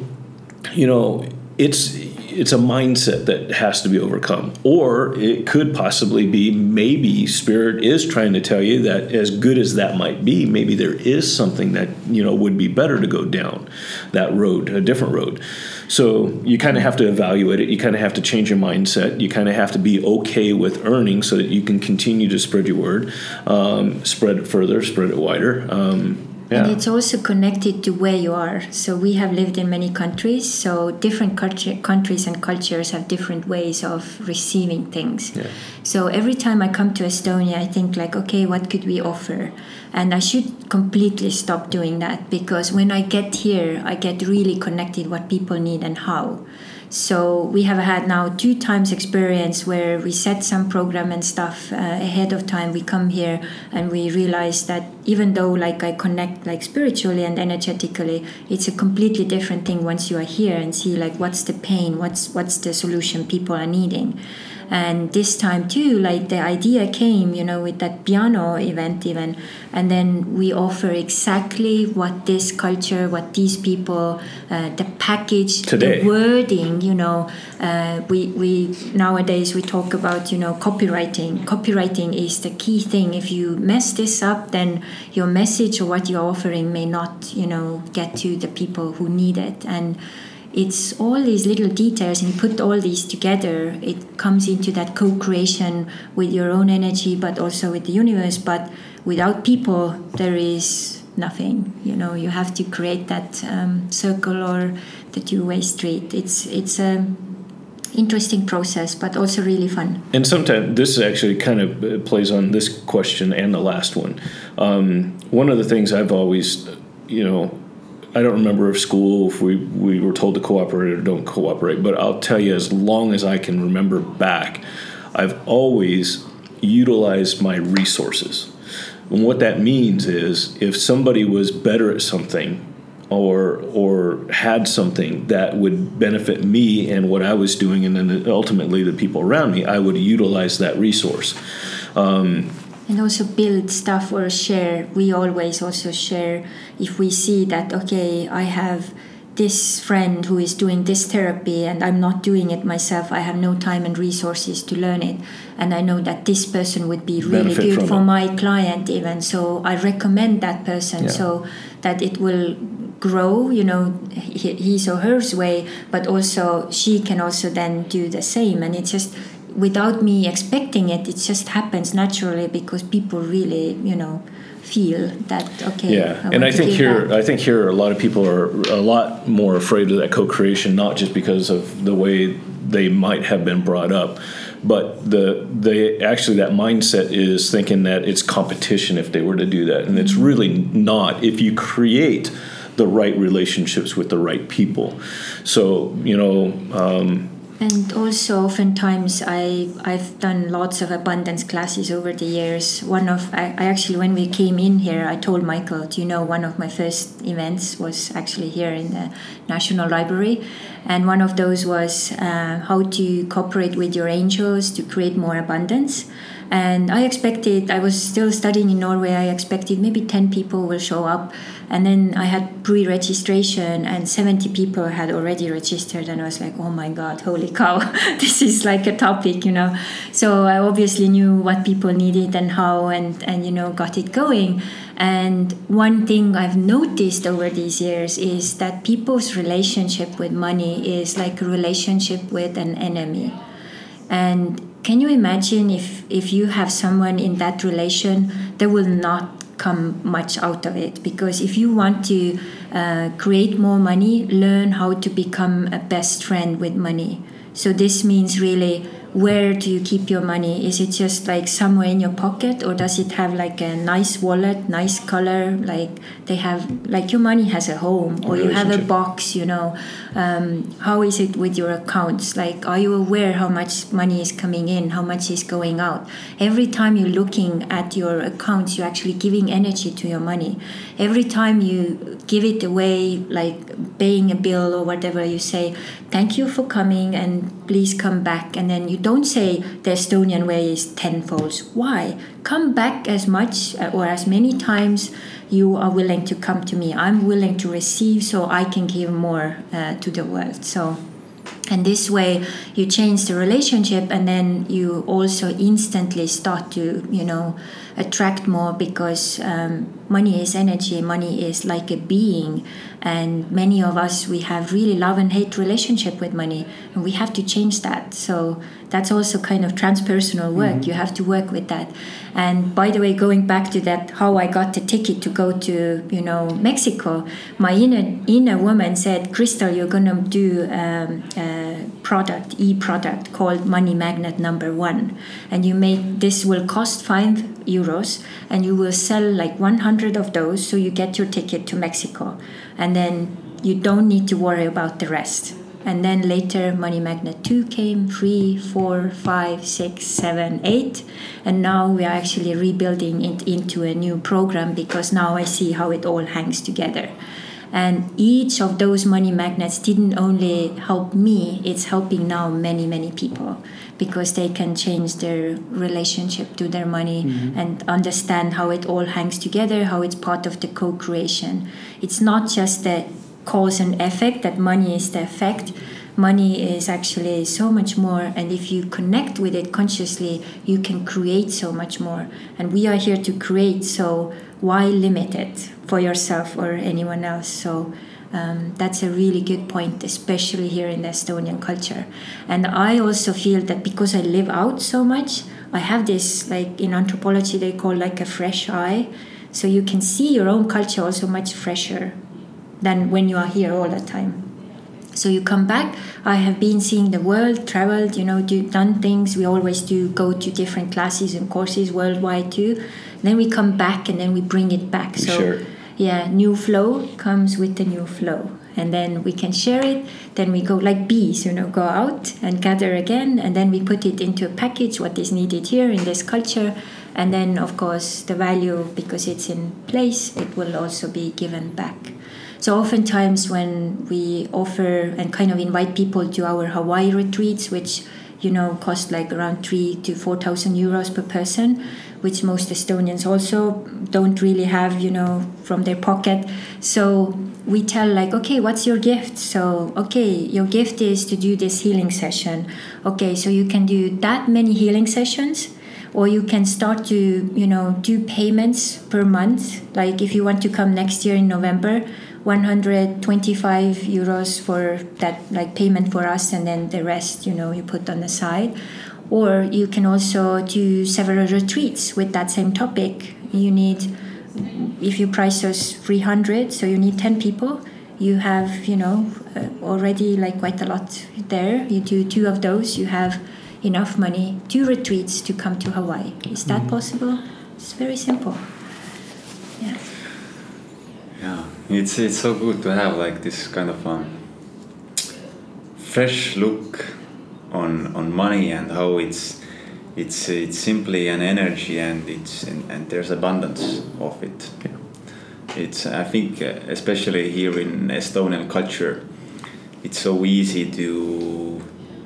you know, it's it's a mindset that has to be overcome, or it could possibly be maybe spirit is trying to tell you that as good as that might be, maybe there is something that you know would be better to go down that road, a different road. So you kind of have to evaluate it. You kind of have to change your mindset. You kind of have to be okay with earning so that you can continue to spread your word, um, spread it further, spread it wider. Um, yeah. And it's also connected to where you are. So we have lived in many countries. So different culture, countries and cultures have different ways of receiving things. Yeah. So every time I come to Estonia, I think like, okay, what could we offer? And I should completely stop doing that because when I get here, I get really connected what people need and how. So we have had now two times experience where we set some program and stuff uh, ahead of time. We come here and we realize that even though like I connect like spiritually and energetically, it's a completely different thing once you are here and see like what's the pain, what's what's the solution people are needing. And this time too, like the idea came, you know, with that piano event even, and then we offer exactly what this culture, what these people, uh, the package, Today. the wording, you know, uh, we we nowadays we talk about you know copywriting. Copywriting is the key thing. If you mess this up, then your message or what you're offering may not you know get to the people who need it and it's all these little details and put all these together it comes into that co-creation with your own energy but also with the universe. But without people there is nothing you know you have to create that um, circle or the two-way street it's it's a interesting process but also really fun. And sometimes this actually kind of uh, plays on this question and the last one. Um, one of the things I've always, you know, I don't remember if school if we we were told to cooperate or don't cooperate, but I'll tell you as long as I can remember back, I've always utilized my resources. And what that means is if somebody was better at something or or had something that would benefit me and what I was doing and then ultimately the people around me, I would utilize that resource. Um, and also build stuff or share. We always also share if we see that okay i have this friend who is doing this therapy and i'm not doing it myself. I have no time and resources to learn it. And i know that this person would be really Benefit good for it. my client even. So i recommend that person Yeah. so that it will grow you know his or hers way but also she can also then do the same. And it's just without me expecting it it just happens naturally because people really you know feel that okay Yeah, and want I think here, back. I think here, a lot of people are a lot more afraid of that co-creation, not just because of the way they might have been brought up, but the they actually that mindset is thinking that it's competition if they were to do that, and it's Mm-hmm. really not. If you create the right relationships with the right people, so you know. Um, And also, oftentimes, I I've done lots of abundance classes over the years. One of I, I actually, when we came in here, I told Michael, do you know, one of my first events was actually here in the National Library, and one of those was uh, how to cooperate with your angels to create more abundance. And I expected, I was still studying in Norway. I expected maybe ten people will show up, and then I had pre-registration, and seventy people had already registered, and I was like, oh my god, holy cow, this is like a topic, you know. So I obviously knew what people needed and how, and and you know, got it going. And one thing I've noticed over these years is that people's relationship with money is like a relationship with an enemy. And can you imagine if if you have someone in that relation, there will not come much out of it because if you want to uh, create more money, learn how to become a best friend with money. So this means really where do you keep your money? Is it just like somewhere in your pocket or does it have like a nice wallet, nice color? Like they have, like your money has a home or you have a box, you know. Um, how is it with your accounts? Like, are you aware how much money is coming in, how much is going out? Every time you're looking at your accounts, you're actually giving energy to your money. Every time you give it away, like paying a bill or whatever, you say, Thank you for coming and please come back. And then you don't say the Estonian way is tenfold. Why? Come back as much uh, or as many times you are willing to come to me. I'm willing to receive so I can give more uh, to the world. So, and this way you change the relationship and then you also instantly start to, you know, attract more because um, money is energy, money is like a being. And many of us, we have really love and hate relationship with money and we have to change that. So that's also kind of transpersonal work. You have to work with that. And by the way, going back to that, how I got the ticket to go to you know Mexico, my inner inner woman said, "Crystal, you're gonna do um, a product, e product called Money Magnet Number One, and you make this will cost five euros, and you will sell like 100 of those, so you get your ticket to Mexico, and then you don't need to worry about the rest." And then later, Money Magnet 2 came, 3, 4, 5, 6, 7, 8. And now we are actually rebuilding it into a new program because now I see how it all hangs together. And each of those money magnets didn't only help me, it's helping now many, many people because they can change their relationship to their money mm-hmm. and understand how it all hangs together, how it's part of the co creation. It's not just the cause and effect that money is the effect. Money is actually so much more and if you connect with it consciously you can create so much more. And we are here to create so why limit it for yourself or anyone else? So um, that's a really good point especially here in the estonian culture and i also feel that because i live out so much i have this like in anthropology they call like a fresh eye so you can see your own culture also much fresher than when you are here all the time. So you come back. I have been seeing the world, traveled, you know, do, done things. We always do go to different classes and courses worldwide too. Then we come back and then we bring it back. So it. Yeah, new flow comes with the new flow. And then we can share it. Then we go like bees, you know, go out and gather again. And then we put it into a package, what is needed here in this culture. And then, of course, the value, because it's in place, it will also be given back. So, oftentimes, when we offer and kind of invite people to our Hawaii retreats, which you know cost like around three to four thousand euros per person, which most Estonians also don't really have, you know, from their pocket. So we tell like, okay, what's your gift? So okay, your gift is to do this healing session. Okay, so you can do that many healing sessions or you can start to you know do payments per month like if you want to come next year in november 125 euros for that like payment for us and then the rest you know you put on the side or you can also do several retreats with that same topic. You need if you price us 300 so you need 10 people you have you know uh, already like quite a lot there. You do two of those you have enough money two retreats to come to hawaii. Is that mm-hmm. possible? It's very simple. Yeah. Yeah. It's it's so good to have like this kind of um, fresh look on on money and how it's it's it's simply an energy and it's and, and there's abundance of it yeah. it's i think uh, especially here in estonian culture it's so easy to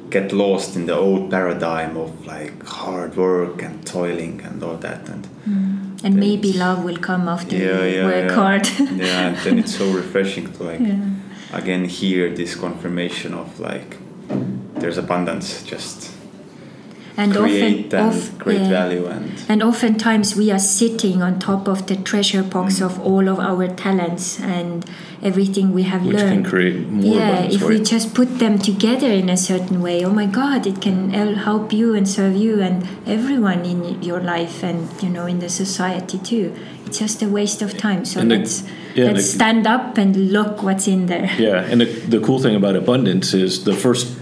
get lost in the old paradigm of like hard work and toiling and all that and mm. and maybe love will come after yeah, you yeah, work yeah. hard yeah and then it's so refreshing to like again hear this confirmation of like there's abundance just and create often, and of, create yeah. value and and oftentimes we are sitting on top of the treasure box mm. of all of our talents and everything we have Which learned. can create more yeah if we just put them together in a certain way oh my god it can help you and serve you and everyone in your life and you know in the society too. It's just a waste of time. So the, let's yeah, let's the, stand up and look what's in there. Yeah and the, the cool thing about abundance is the first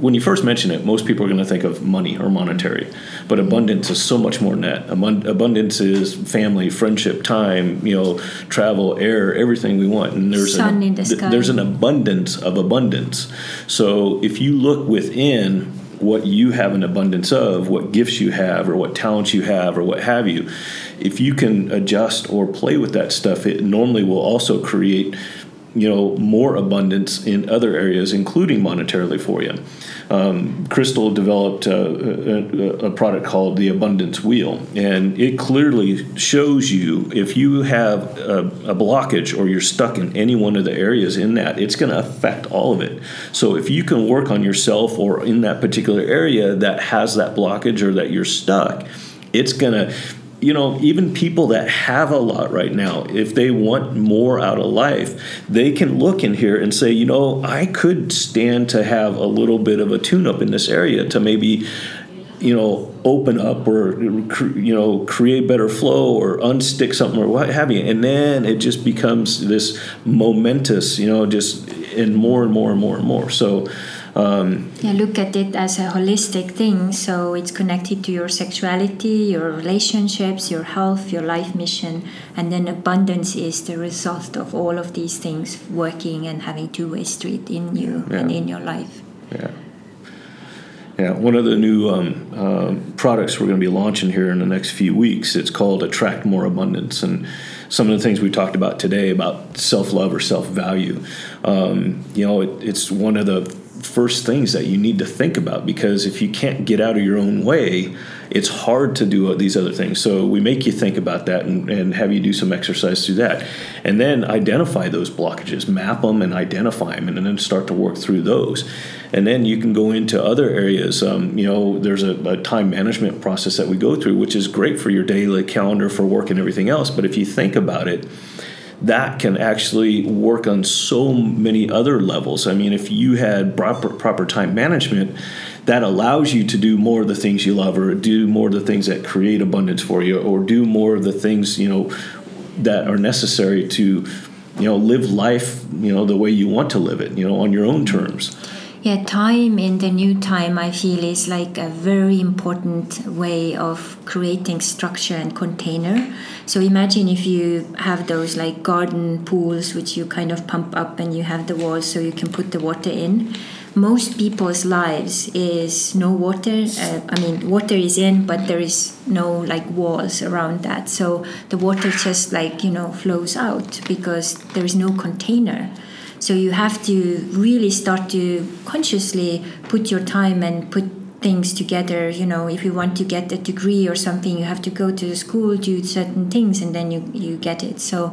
when you first mention it, most people are going to think of money or monetary, but abundance is so much more net. Abundance is family, friendship, time, you know, travel, air, everything we want, and there's Sun an, the there's an abundance of abundance. So if you look within what you have an abundance of, what gifts you have, or what talents you have, or what have you, if you can adjust or play with that stuff, it normally will also create you know more abundance in other areas, including monetarily for you. Um, Crystal developed a, a, a, product called the Abundance Wheel, and it clearly shows you if you have a, a blockage or you're stuck in any one of the areas in that, it's going to affect all of it. So if you can work on yourself or in that particular area that has that blockage or that you're stuck, it's going to you know, even people that have a lot right now, if they want more out of life, they can look in here and say, you know, I could stand to have a little bit of a tune up in this area to maybe, you know, open up or, you know, create better flow or unstick something or what have you. And then it just becomes this momentous, you know, just and more and more and more and more. So, um, yeah, look at it as a holistic thing. So it's connected to your sexuality, your relationships, your health, your life mission, and then abundance is the result of all of these things working and having two-way street in you yeah. and in your life. Yeah. Yeah, one of the new um, uh, products we're going to be launching here in the next few weeks. It's called Attract More Abundance, and some of the things we talked about today about self love or self value. Um, you know, it, it's one of the first things that you need to think about because if you can't get out of your own way, it's hard to do these other things. So we make you think about that and, and have you do some exercise through that. And then identify those blockages, map them and identify them, and then start to work through those. And then you can go into other areas. Um, you know, there's a, a time management process that we go through, which is great for your daily calendar for work and everything else. But if you think about it, that can actually work on so many other levels. I mean, if you had proper, proper time management, that allows you to do more of the things you love or do more of the things that create abundance for you or do more of the things, you know, that are necessary to, you know, live life, you know, the way you want to live it, you know, on your own terms. Yeah, time in the new time, I feel, is like a very important way of creating structure and container. So imagine if you have those like garden pools, which you kind of pump up and you have the walls so you can put the water in. Most people's lives is no water. Uh, I mean, water is in, but there is no like walls around that. So the water just like, you know, flows out because there is no container. So you have to really start to consciously put your time and put things together. You know, if you want to get a degree or something, you have to go to the school, do certain things, and then you, you get it. So,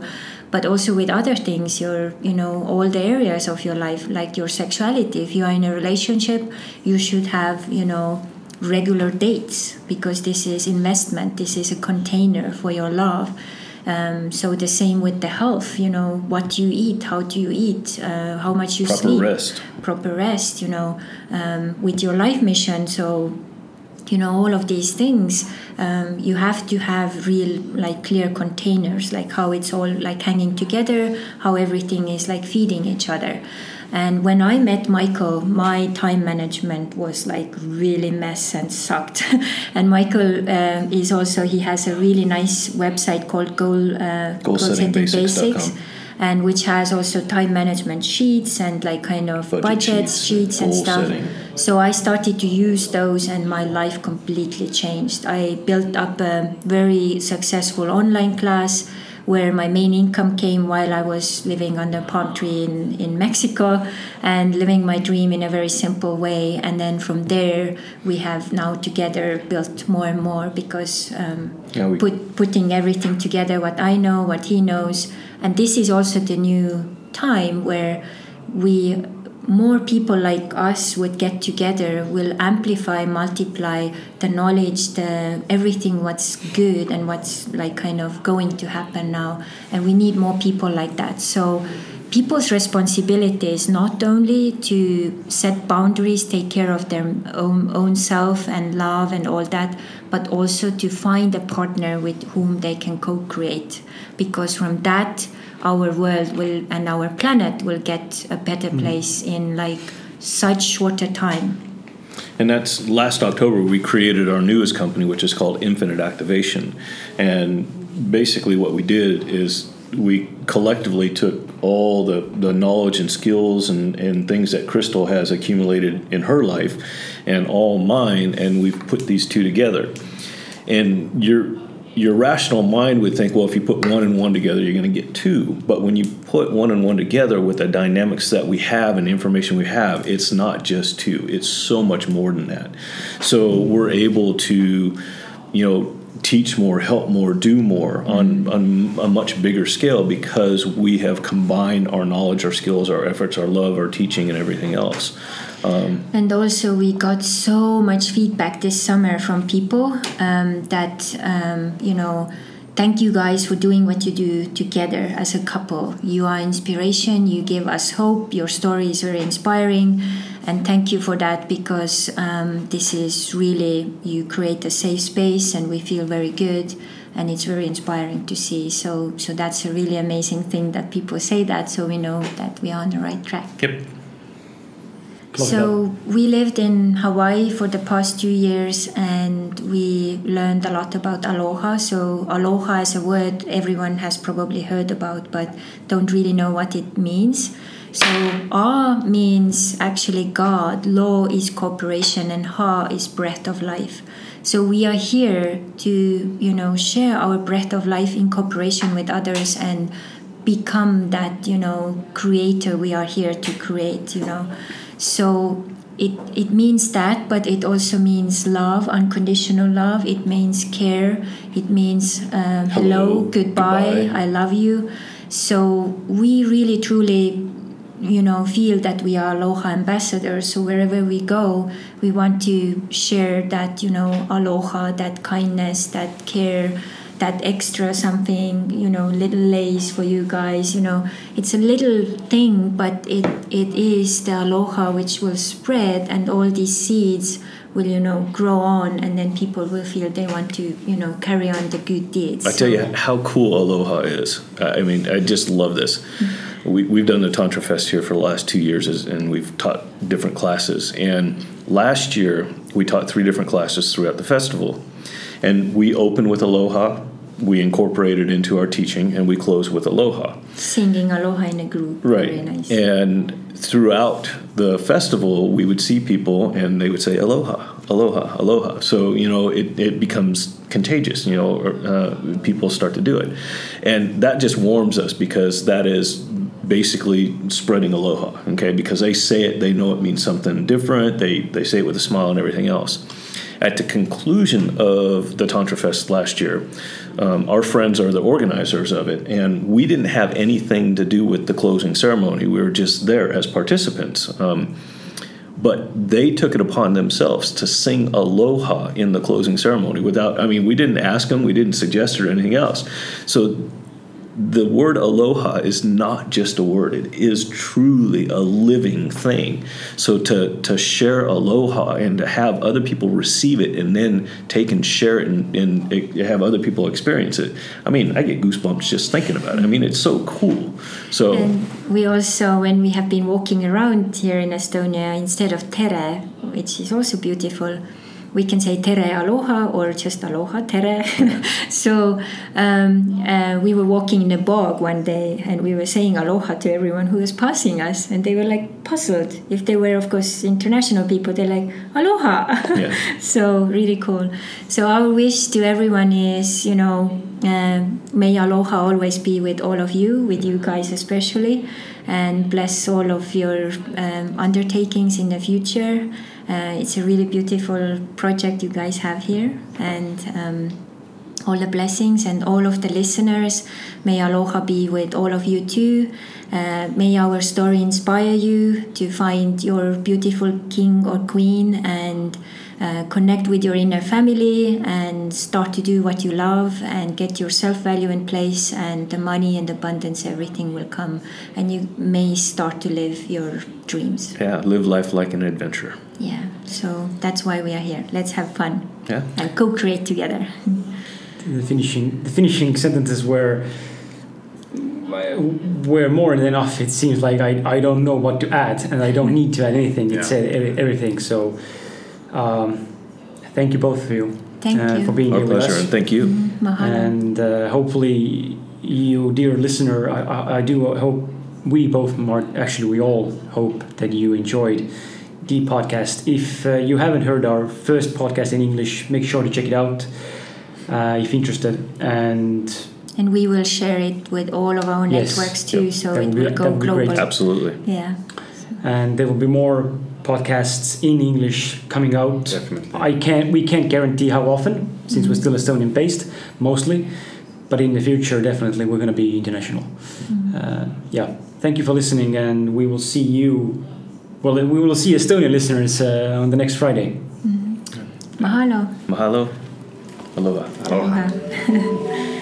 but also with other things, your, you know, all the areas of your life, like your sexuality. If you are in a relationship, you should have, you know, regular dates because this is investment, this is a container for your love um, so the same with the health, you know, what you eat, how do you eat, uh, how much you Proper sleep, rest. proper rest, you know, um, with your life mission. So you know all of these things um, you have to have real like clear containers like how it's all like hanging together how everything is like feeding each other and when I met Michael, my time management was like really mess and sucked. and Michael uh, is also he has a really nice website called Goal uh, Basics, and which has also time management sheets and like kind of Budget budget sheets, sheets, and stuff. setting. So I started to use those, and my life completely changed. I built up a very successful online class where my main income came while I was living under a palm tree in, in Mexico and living my dream in a very simple way. And then from there, we have now together built more and more because um, Yeah, we- put, putting everything together what I know, what he knows. And this is also the new time where we more people like us would get together will amplify multiply the knowledge the everything what's good and what's like kind of going to happen now. And we need more people like that. So people's responsibility is not only to set boundaries take care of their own, own self and love and all that but also to find a partner with whom they can co-create. Because from that our world will and our planet will get a better mm-hmm. place in like such shorter time And that's last October we created our newest company, which is called Infinite Activation. And basically, what we did is we collectively took all the, the knowledge and skills and, and things that Crystal has accumulated in her life and all mine, and we've put these two together. And your your rational mind would think, well, if you put one and one together, you're going to get two. But when you put one and one together with the dynamics that we have and information we have, it's not just two. It's so much more than that. So we're able to, you know, teach more, help more, do more on, on a much bigger scale because we have combined our knowledge, our skills, our efforts, our love, our teaching, and everything else. And also, we got so much feedback this summer from people um, that, um, you know, thank you guys for doing what you do together as a couple. You are inspiration, you give us hope, your story is very inspiring. And thank you for that because um, this is really, you create a safe space and we feel very good and it's very inspiring to see. So, so that's a really amazing thing that people say that so we know that we are on the right track. Yep. So we lived in Hawaii for the past two years and we learned a lot about aloha. So aloha is a word everyone has probably heard about but don't really know what it means. So A means actually God, law is cooperation and Ha is breath of life. So we are here to, you know, share our breath of life in cooperation with others and become that you know creator we are here to create you know so it it means that but it also means love unconditional love. It means care. It means um, hello, Hello, goodbye, goodbye. i love you. So we really truly you know feel that we are aloha ambassadors. So wherever we go we want to share that you know aloha that kindness that care that extra something you know little lace for you guys you know it's a little thing but it it is the aloha which will spread and all these seeds will you know grow on and then people will feel they want to you know carry on the good deeds I tell you how cool Aloha is. I mean, I just love this. we, we've done the Tantra Fest here for the last two years, and we've taught different classes. And last year, we taught three different classes throughout the festival. And we open with Aloha, we incorporate it into our teaching, and we close with Aloha. Singing aloha in a group. Right. Nice. And throughout the festival, we would see people and they would say, Aloha, aloha, aloha. So, you know, it, it becomes contagious, you know, or, uh, people start to do it. And that just warms us because that is basically spreading aloha, okay? Because they say it, they know it means something different, they, they say it with a smile and everything else. At the conclusion of the Tantra Fest last year, um, our friends are the organizers of it, and we didn't have anything to do with the closing ceremony. We were just there as participants. Um, but they took it upon themselves to sing aloha in the closing ceremony without, I mean, we didn't ask them, we didn't suggest it or anything else. So the word aloha is not just a word. It is truly a living thing. So to, to share aloha and to have other people receive it and then take and share it and, and have other people experience it. I mean i get goosebumps just thinking about it. I mean it's so cool. So And we also, when we have been walking around here in Estonia, instead of tere, which is also beautiful, we can say tere aloha or just aloha tere. so um, uh, we were walking in a bog one day and we were saying aloha to everyone who was passing us, and they were like puzzled. If they were, of course, international people, they're like aloha. Yeah. so really cool. So our wish to everyone is, you know, uh, may aloha always be with all of you, with you guys especially, and bless all of your um, undertakings in the future. Uh, it's a really beautiful project you guys have here, and um, all the blessings and all of the listeners. May aloha be with all of you too. Uh, may our story inspire you to find your beautiful king or queen and uh, connect with your inner family and start to do what you love and get your self value in place and the money and abundance everything will come and you may start to live your dreams yeah live life like an adventure yeah so that's why we are here let's have fun yeah and co-create together the finishing the finishing sentences were were more than enough. It seems like I, I don't know what to add, and I don't need to add anything. It Yeah. said everything. So, um, thank you both of you thank uh, you for being our here with pleasure us. and thank you mahalo And uh, hopefully, you, dear listener, I, I, I do hope we both, Mark, actually, we all hope that you enjoyed the podcast. If uh, you haven't heard our first podcast in English, make sure to check it out uh, if interested. And and we will share it with all of our Yes. networks too Yep. so That it would be- will go would be great. global absolutely yeah and there will be more podcasts in English coming out. Definitely. I can't. We can't guarantee how often, since we're still Estonian based mostly. But in the future, definitely, we're going to be international. Uh, yeah. Thank you for listening, and we will see you. Well, we will see Estonian listeners uh, on the next Friday. mahalo mahalo aloha Aloha. Aloha.